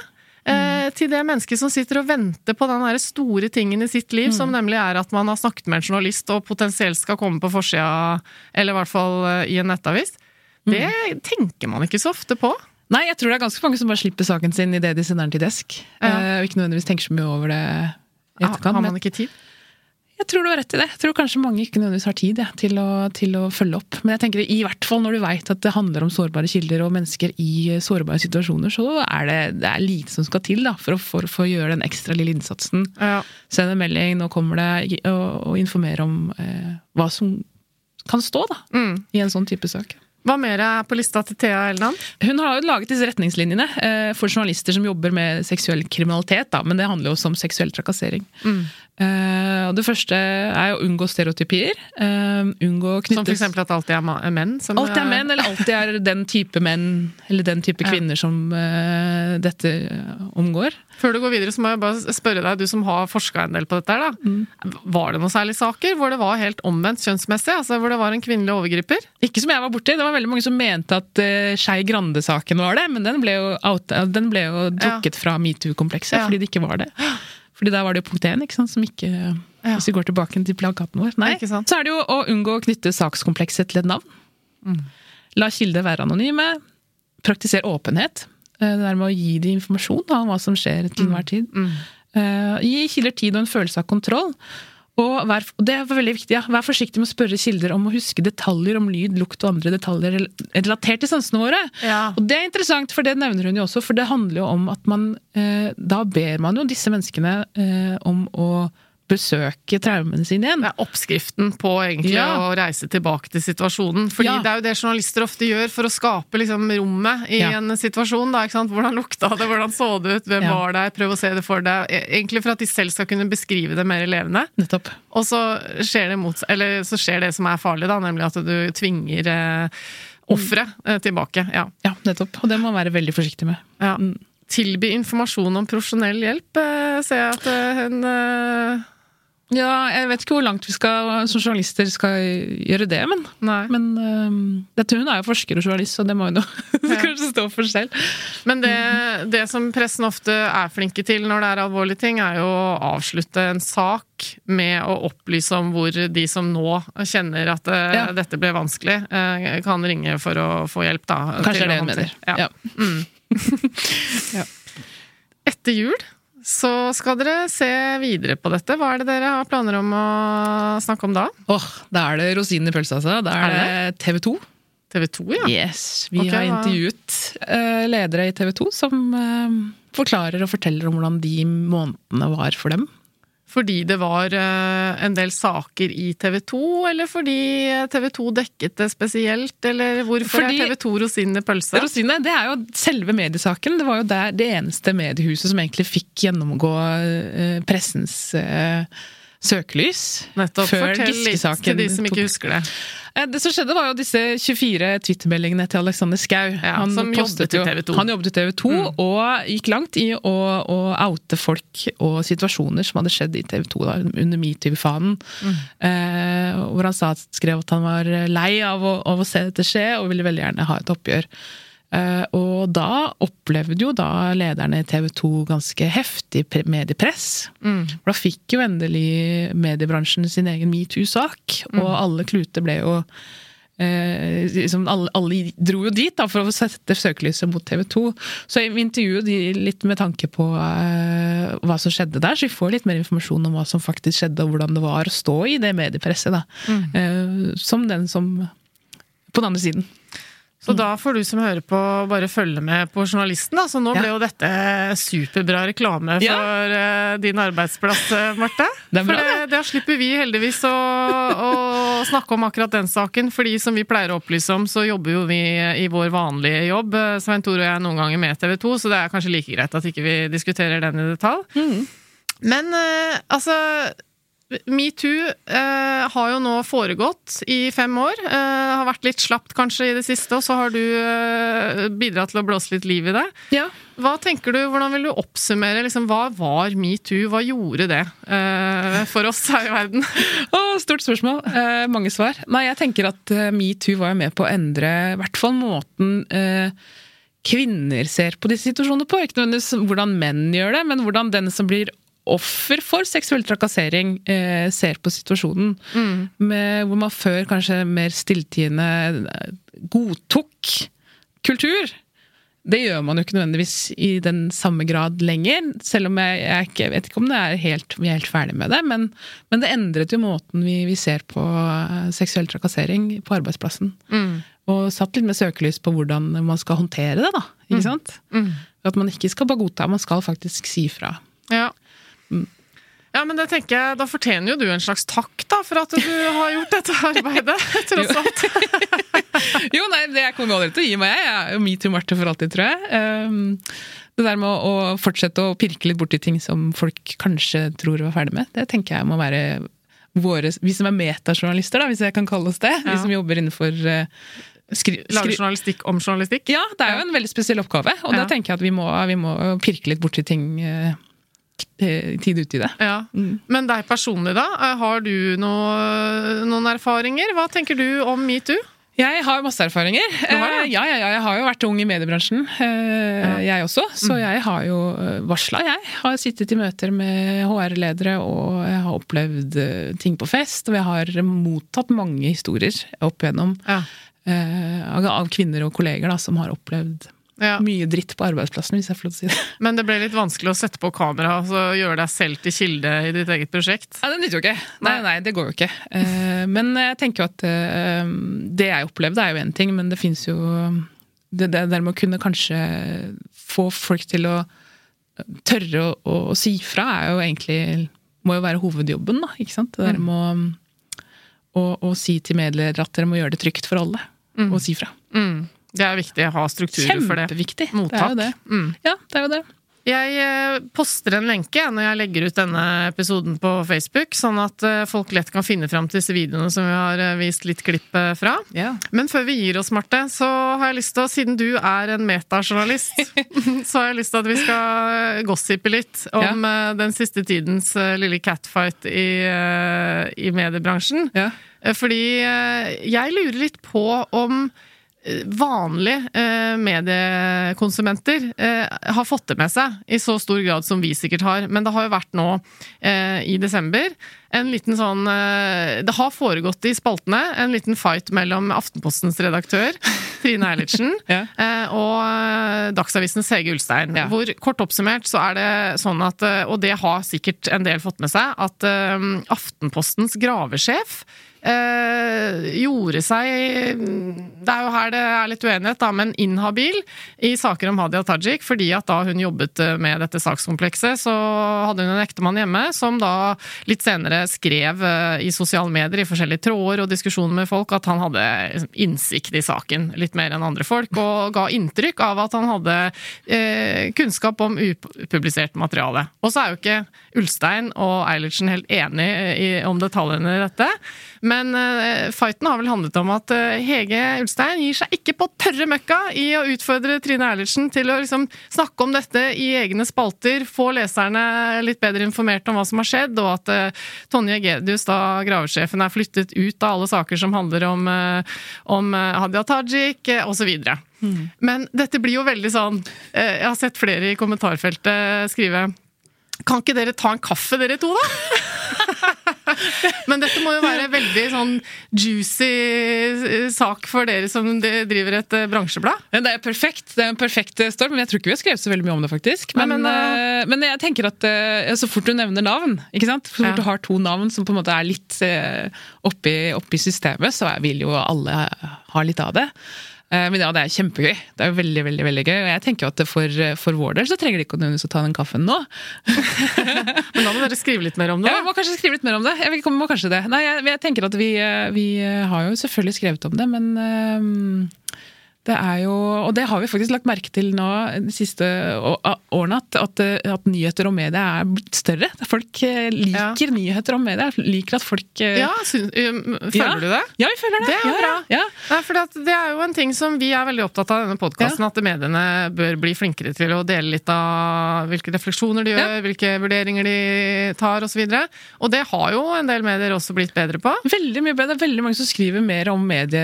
Mm. til det mennesket som sitter og venter på den store tingen i sitt liv, mm. som nemlig er at man har snakket med en journalist og potensielt skal komme på forsida, eller i hvert fall eh, i en nettavis. Det mm. tenker man ikke så ofte på. Nei, jeg tror det er ganske mange som bare slipper saken sin idet de sender den til desk. Ja. Uh, og ikke nødvendigvis tenker så mye over det i etterkant. Har man ikke tid? Jeg tror du har rett i det. Jeg tror kanskje mange ikke nødvendigvis har tid ja, til, å, til, å, følge opp. Men jeg tenker i hvert fall når du veit at det handler om sårbare kilder og mennesker i sårbare situasjoner, så er det, det er lite som skal til da, for å, for, for gjøre den ekstra lille innsatsen. Ja. Send en melding, nå kommer det, og, og informere om eh, hva som kan stå da, mm. i en sånn type sak. Hva mer er på lista til Thea Elnan? Hun har jo laget disse retningslinjene eh, for journalister som jobber med seksuell kriminalitet. Da, men det handler jo også om seksuell trakassering. Mm. Eh, og det første er å unngå stereotypier. Eh, unngå knyttes... Som eksempel at alltid er menn? Som alltid er menn, eller alltid er den type menn eller den type [LAUGHS] kvinner ja. som uh, dette omgår. Før du går videre, så må jeg bare spørre deg, du som har forska en del på dette. da. Mm. Var det noen særlige saker hvor det var helt omvendt kjønnsmessig? Altså Hvor det var en kvinnelig overgriper? Ikke som jeg var borti. Det var veldig mange som mente at uh, Skei Grande-saken var det, men den ble jo, out, den ble jo trukket ja. fra metoo-komplekset ja. fordi det ikke var det. Fordi der var det jo punkt én, som ikke ja. Hvis vi går tilbake til plakaten vår. Nei, så er det jo å unngå å knytte sakskomplekset til et navn. Mm. La kilder være anonyme. Praktisere åpenhet. Eh, det der med å gi dem informasjon da, om hva som skjer til enhver tid. Mm. Uh, gi kilder tid og en følelse av kontroll. Og vær, det er veldig viktig, ja. Vær forsiktig med å spørre kilder om å huske detaljer om lyd, lukt og andre detaljer relatert til sansene våre. Ja. Og det er interessant, for det nevner hun jo også, for det handler jo om at man eh, Da ber man jo disse menneskene eh, om å besøke traumene sine igjen. Det er oppskriften på egentlig Ja. å reise tilbake til situasjonen. Fordi Ja. det er jo det journalister ofte gjør for å skape liksom, rommet i Ja. en situasjon. Da? Hvordan lukta det, hvordan så det ut, hvem var der, prøv å se det for deg. E- Egentlig for at de selv skal kunne beskrive det mer levende. Nettopp. Og så skjer det, mot, eller, så skjer det som er farlig, da, nemlig at du tvinger eh, offeret eh, tilbake. Ja. Ja, nettopp. Og det må man være veldig forsiktig med. Ja. Tilby informasjon om profesjonell hjelp, eh, ser jeg at eh, hun eh, Ja, jeg vet ikke hvor langt vi skal, som journalister skal gjøre det, men, men um, dette, hun er jo forsker og journalist, så det må hun jo [LAUGHS] kanskje stå for selv. Men det, det som pressen ofte er flinke til når det er alvorlige ting, er jo å avslutte en sak med å opplyse om hvor de som nå kjenner at eh, Ja. dette ble vanskelig, eh, kan ringe for å få hjelp, da. Kanskje det er det hun mener. Ja. Mm. [LAUGHS] Etter jul så skal dere se videre på dette. Hva er det dere har planer om å snakke om da? Åh, Da er det rosinen i pølsa, altså. Da er, Er det TV 2. TV 2, ja. Yes, Vi okay, har intervjuet eh, ledere i TV 2 som eh, forklarer og forteller om hvordan de månedene var for dem. Fordi det var eh, en del saker i TV 2, eller fordi TV 2 dekket det spesielt, eller hvorfor Fordi- er TV 2 rosinen i pølsa? Rosine, det er jo selve mediesaken. Det var jo der, det eneste mediehuset som egentlig fikk gjennomgå eh, pressens eh, søkelys. Nettopp. før Fortell litt til de som ikke husker det. Eh, Det som skjedde var jo disse 24 Twitter-meldingene til Alexander Schou. han som jobbet i TV 2. Han jobbet i TV 2, og gikk langt i å, å oute folk og situasjoner som hadde skjedd i TV 2 da, under metoo-fanen. Eh, hvor han sa, skrev at han var lei av å, av å se dette skje, og ville veldig gjerne ha et oppgjør. Eh, og da opplevde jo da lederne i TV 2 ganske heftig mediepress. mediepress. For da fikk jo endelig mediebransjen sin egen metoo-sak, og Mm. alle kluter ble jo eh, liksom alle, alle dro jo dit da, for å sette søkelyset mot TV 2. Så vi intervjuet de litt med tanke på eh, hva som skjedde der, så vi får litt mer informasjon om hva som faktisk skjedde, og hvordan det var å stå i det mediepresset. da. Eh, som den som På den andre siden. Så da får du som hører på bare følge med på journalisten, da. Så nå Ja. ble jo dette superbra reklame for Ja. eh, din arbeidsplass, eh, Marte. [LAUGHS] Det bra, for det, det slipper vi heldigvis å, å snakke om akkurat den saken. Fordi som vi pleier å opplyse om, så jobber jo vi i vår vanlige jobb, Svein Tore og jeg, noen ganger med TV 2, så det er kanskje like greit at ikke vi diskuterer den i detalj. Men eh, altså Metoo eh, har jo nå foregått i fem år. Eh, har vært litt slapt kanskje i det siste, og så har du eh, bidratt til å blåse litt liv i det. Hva tenker du, Hvordan vil du oppsummere? Liksom, hva var metoo? Hva gjorde det eh, for oss her i verden? [LAUGHS] oh, stort spørsmål. Eh, mange svar. Nei, jeg tenker at eh, metoo var med på å endre i hvert fall måten eh, kvinner ser på disse situasjonene på. Ikke nødvendigvis hvordan menn gjør det, men hvordan den som blir offer for seksuell trakassering, eh, ser på situasjonen. Med, hvor man før kanskje mer stilltiende eh, godtok kultur. Det gjør man jo ikke nødvendigvis i den samme grad lenger, selv om jeg, jeg, ikke, jeg vet ikke om det er helt, vi er helt ferdig med det. Men, men det endret jo måten vi, vi ser på eh, seksuell trakassering på arbeidsplassen. Og satt litt med søkelys på hvordan man skal håndtere det, da. Ikke sant? At man ikke skal bare godta, man skal faktisk si fra. Ja. Ja, men det tenker jeg, Da fortjener jo du en slags takk da, for at du har gjort dette arbeidet, [LAUGHS] tross alt. [LAUGHS] Jo, nei, det jeg kommer aldri til å gi meg. Jeg er jo metoo-Marte for alltid, tror jeg. Um, det der med å, å fortsette å pirke litt borti ting som folk kanskje tror vi er ferdig med, det tenker jeg må være våre Vi som er metajournalister, da, hvis jeg kan kalle oss det. Vi som jobber innenfor uh, skri, Lager journalistikk om journalistikk? Ja, det er jo en veldig spesiell oppgave. Og Ja. da tenker jeg at vi må, vi må pirke litt borti ting uh, i tid ut i det. Ja. Men deg personlig, da? Eh, Har du noe, noen erfaringer? Hva tenker du om metoo? Jeg har masse erfaringer. har det? Eh, ja, ja, ja, jeg har jo vært ung i mediebransjen, eh, jeg også. Så jeg har jo varsla, jeg. Har sittet i møter med HR-ledere, og jeg har opplevd eh, ting på fest. Og jeg har mottatt mange historier opp igjennom eh, av av kvinner og kolleger da, som har opplevd mye dritt på arbeidsplassen, hvis jeg får lov til å si det. Men det ble litt vanskelig å sette på kamera og altså gjøre deg selv til kilde i ditt eget prosjekt? Ja, Det nytter jo ikke. Nei, nei, det går jo ikke. Eh, Men jeg tenker jo at eh, det jeg opplevde er jo én ting, men det fins jo Det der med å kunne kanskje få folk til å tørre å, å si fra, er jo egentlig må jo være hovedjobben, da. ikke sant? Det der med å, å, å si til medledere at dere må gjøre det trygt for alle. Mm. Og si fra. Mm. Det er viktig å ha strukturer for det. Kjempeviktig. Mottak. Det er jo det. Mm. Ja, det er jo det. Jeg eh, poster en lenke når jeg legger ut denne episoden på Facebook, sånn at eh, folk lett kan finne fram til disse videoene som vi har eh, vist litt klipp fra. Yeah. Men før vi gir oss, Marte, så har jeg lyst til å, siden du er en metajournalist, [LAUGHS] så har jeg lyst til at vi skal gossipe litt om yeah. den siste tidens lille catfight i, i mediebransjen. Eh, Fordi jeg lurer litt på om vanlige eh, mediekonsumenter eh, har fått det med seg i så stor grad som vi sikkert har. Men det har jo vært nå eh, i desember en liten sånn Det har foregått i spaltene en liten fight mellom Aftenpostens redaktør Trine Eilertsen [LAUGHS] Ja. og Dagsavisens Hege Ulstein. Ja. Hvor kort oppsummert så er det sånn at, og det har sikkert en del fått med seg, at Aftenpostens gravesjef eh, gjorde seg Det er jo her det er litt uenighet, da, men inhabil i saker om Hadia Tajik. Fordi at da hun jobbet eh, med dette sakskomplekset, så hadde hun en ektemann hjemme som da litt senere skrev eh, i sosiale medier i forskjellige tråder og diskusjoner med folk at han hadde innsikt i saken litt mer enn andre folk, og ga inntrykk av at han hadde eh, kunnskap om upublisert materiale. Og så er jo ikke Ulstein og Eilertsen helt enig i, om detaljene i dette. Men uh, fighten har vel handlet om at uh, Hege Ulstein gir seg ikke på tørre møkka i å utfordre Trine Eilertsen til å liksom snakke om dette i egne spalter, få leserne litt bedre informert om hva som har skjedd, og at uh, Tonje Gedius, da gravesjefen, er flyttet ut av alle saker som handler om, eh, om eh, Hadia Tajik eh, osv. Men dette blir jo veldig sånn eh, Jeg har sett flere i kommentarfeltet skrive kan ikke dere ta en kaffe, dere to, da? [LAUGHS] Men dette må jo være veldig sånn juicy eh, sak for dere som driver et eh, bransjeblad. Det er perfekt. Det er en perfekt storm. men jeg tror ikke vi har skrevet så veldig mye om det, faktisk. Nei, Men, men, eh, men jeg tenker at uh, så fort du nevner navn, ikke sant? så fort Ja. du har to navn som på en måte er litt uh, oppi, oppi systemet, så vil jo alle ha litt av det. Eh, Men ja, det er kjempegøy. Det er veldig, veldig, veldig gøy. Og jeg tenker jo at for, for vår del så trenger de ikke nødvendigvis å ta den kaffen nå. [LAUGHS] Men da må dere skrive litt mer om det. Ja, vi må kanskje skrive litt mer om det. Jeg, må kanskje det. Nei, jeg, jeg tenker at vi, eh, vi har jo selvfølgelig skrevet om det, men eh, det er jo, og det har vi faktisk lagt merke til nå de siste årene, at, at, at nyheter og media er blitt større. Folk liker liker nyheter om media, liker at folk eh, Ja, syns- um, føler Ja. du det? Ja, vi føler det. Det er ja, bra. Ja. Nei, for det, det er jo en ting som vi er veldig opptatt av i denne podkasten, at mediene bør bli flinkere til å dele litt av hvilke refleksjoner de gjør, hvilke vurderinger de tar osv. Og, så og det har jo en del medier også blitt bedre på. Veldig mye bedre. Veldig mange som skriver mer om medie,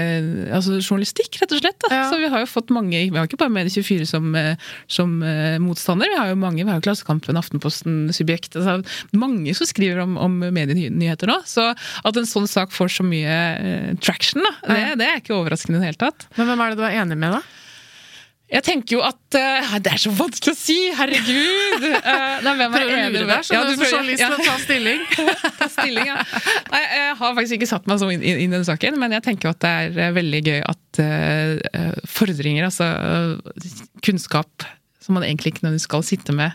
altså journalistikk, rett og slett. Da. Ja. Så vi har jo fått mange, vi har ikke bare Medie24 som, eh, som eh, motstander, vi har jo mange, vi har jo Klassekampen, Aftenposten, Subjekt. Altså, mange som skriver om, om medienyheter nå. Så at en sånn sak får så mye uh, traction, da, det, det er ikke overraskende i det hele tatt. Men hvem er det du er enig med, da? Jeg tenker jo at uh, Det er så vanskelig å si! Herregud! Uh, [LAUGHS] nei, hvem er enig med? deg, Ja, du, får journalist til å ta stilling. [LAUGHS] ta stilling, ja. Nei, jeg har faktisk ikke satt meg så inn, inn, inn i den saken, men jeg tenker jo at det er eh, veldig gøy at uh, fordringer, altså uh, kunnskap som man egentlig ikke nødvendigvis skal sitte med,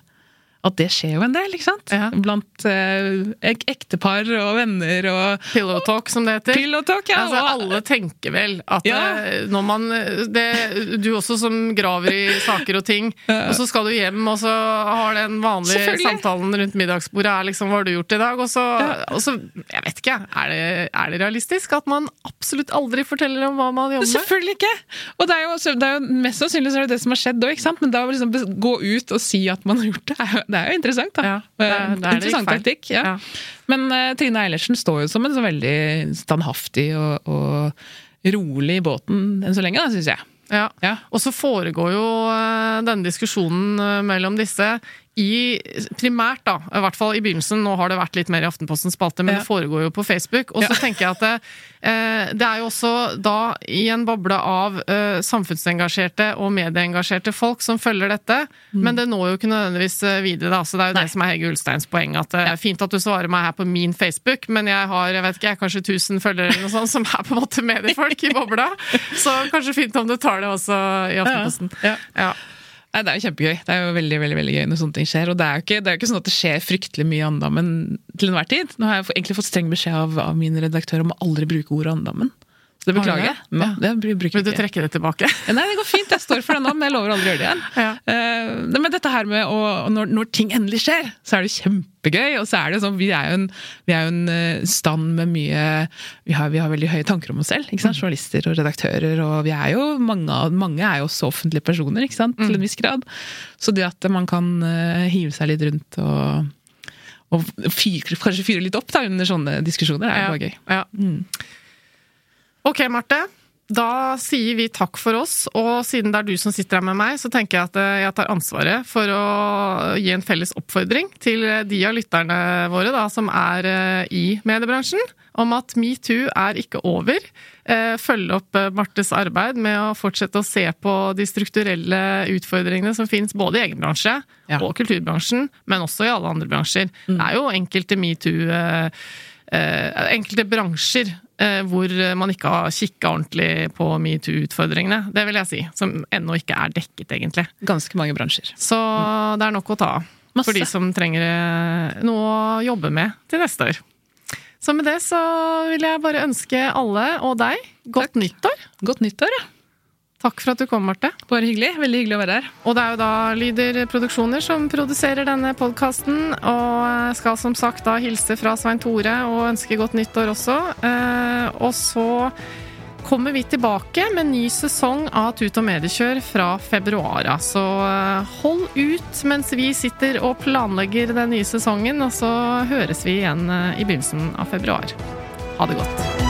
at det skjer jo en del, ikke sant? Ja. Blant eh, ek ektepar og venner og Pillow talk, som det heter. Pillow talk, ja. Altså, alle tenker vel at Ja. eh, når man det, Du også som graver i saker og ting, og så skal du hjem, og så har den vanlige samtalen rundt middagsbordet er liksom 'Hva har du gjort i dag?' Og så, og så Jeg vet ikke. Er det, er det realistisk at man absolutt aldri forteller om hva man jobber med? Selvfølgelig ikke! Og det er jo, det er jo Mest sannsynlig så er det det som har skjedd òg, ikke sant? Men da å liksom gå ut og si at man har gjort det, er jo, det er jo interessant, da. Ja, det er- det er interessant taktikk. Ja. Men uh, Trine Eilertsen står jo som en så veldig standhaftig og, og rolig i båten enn så lenge, da, syns jeg. Ja. Ja. Og så foregår jo eh, denne diskusjonen eh, mellom disse i primært, da, i hvert fall i begynnelsen, nå har det vært litt mer i Aftenpostens spalte, men Ja. det foregår jo på Facebook. Og så Ja. tenker jeg at det, eh, det er jo også da i en boble av eh, samfunnsengasjerte og medieengasjerte folk som følger dette, men det når jo ikke nødvendigvis eh, videre, da. Så det er jo Mm. Nei. det som er Hege Ulsteins poeng, at det er fint at du svarer meg her på min Facebook, men jeg har jeg vet ikke, jeg, kanskje 1000 følgere eller noe sånt, som er på en måte mediefolk i bobla. Så kanskje fint om du tar det også i Aftenposten. Ja. Ja. Nei, Det er jo kjempegøy. Det er jo veldig veldig, veldig gøy når sånne ting skjer. Og det er jo ikke, er jo ikke sånn at det skjer fryktelig mye andammen til enhver tid. Nå har jeg egentlig fått streng beskjed av, av min redaktør om å aldri bruke ordet andammen. Så det beklager jeg. Ja. Det Vil du trekke det tilbake? Ja, [LAUGHS] Nei, det går fint. Jeg står for det nå, men jeg lover aldri å gjøre det igjen. [LAUGHS] Eh, men dette her med å, når, når ting endelig skjer, så er det kjempegøy. Og så er det sånn, vi er jo en, vi er jo en eh, stand med mye vi har, vi har veldig høye tanker om oss selv. ikke sant? Journalister og redaktører. Og vi er jo, mange, mange er jo også offentlige personer, ikke sant? til en viss grad. Så det at man kan eh, hive seg litt rundt og og fyr, kanskje fyre litt opp da, under sånne diskusjoner, er jo bare gøy. Ja. Ok, Marte. Da sier vi takk for oss, og siden det er du som sitter her med meg, så tenker jeg at eh, jeg tar ansvaret for å gi en felles oppfordring til de av lytterne våre da, som er eh, i mediebransjen, om at metoo er ikke over. Følg Følge opp eh, Martes arbeid med å fortsette å se på de strukturelle utfordringene som finnes både i egen bransje og kulturbransjen, men også i alle andre bransjer. Det er jo enkelte metoo eh, eh, enkelte bransjer eh, hvor man ikke har kikka ordentlig på metoo-utfordringene. Det vil jeg si. Som ennå ikke er dekket, egentlig. Ganske mange bransjer. Så det er nok å ta av for de som trenger eh, noe å jobbe med til neste år. Så med det så vil jeg bare ønske alle, og deg, godt nyttår. Godt nyttår, ja. Takk for at du kom, Marte. Bare hyggelig. Veldig hyggelig å være her. Og det er jo da Lyder Produksjoner som produserer denne podkasten, og skal som sagt da hilse fra Svein Tore og ønske godt nyttår også. Eh, Og så kommer vi tilbake med ny sesong av Tut og mediekjør fra februar av. Så eh, hold ut mens vi sitter og planlegger den nye sesongen, og så høres vi igjen eh, i begynnelsen av februar. Ha det godt.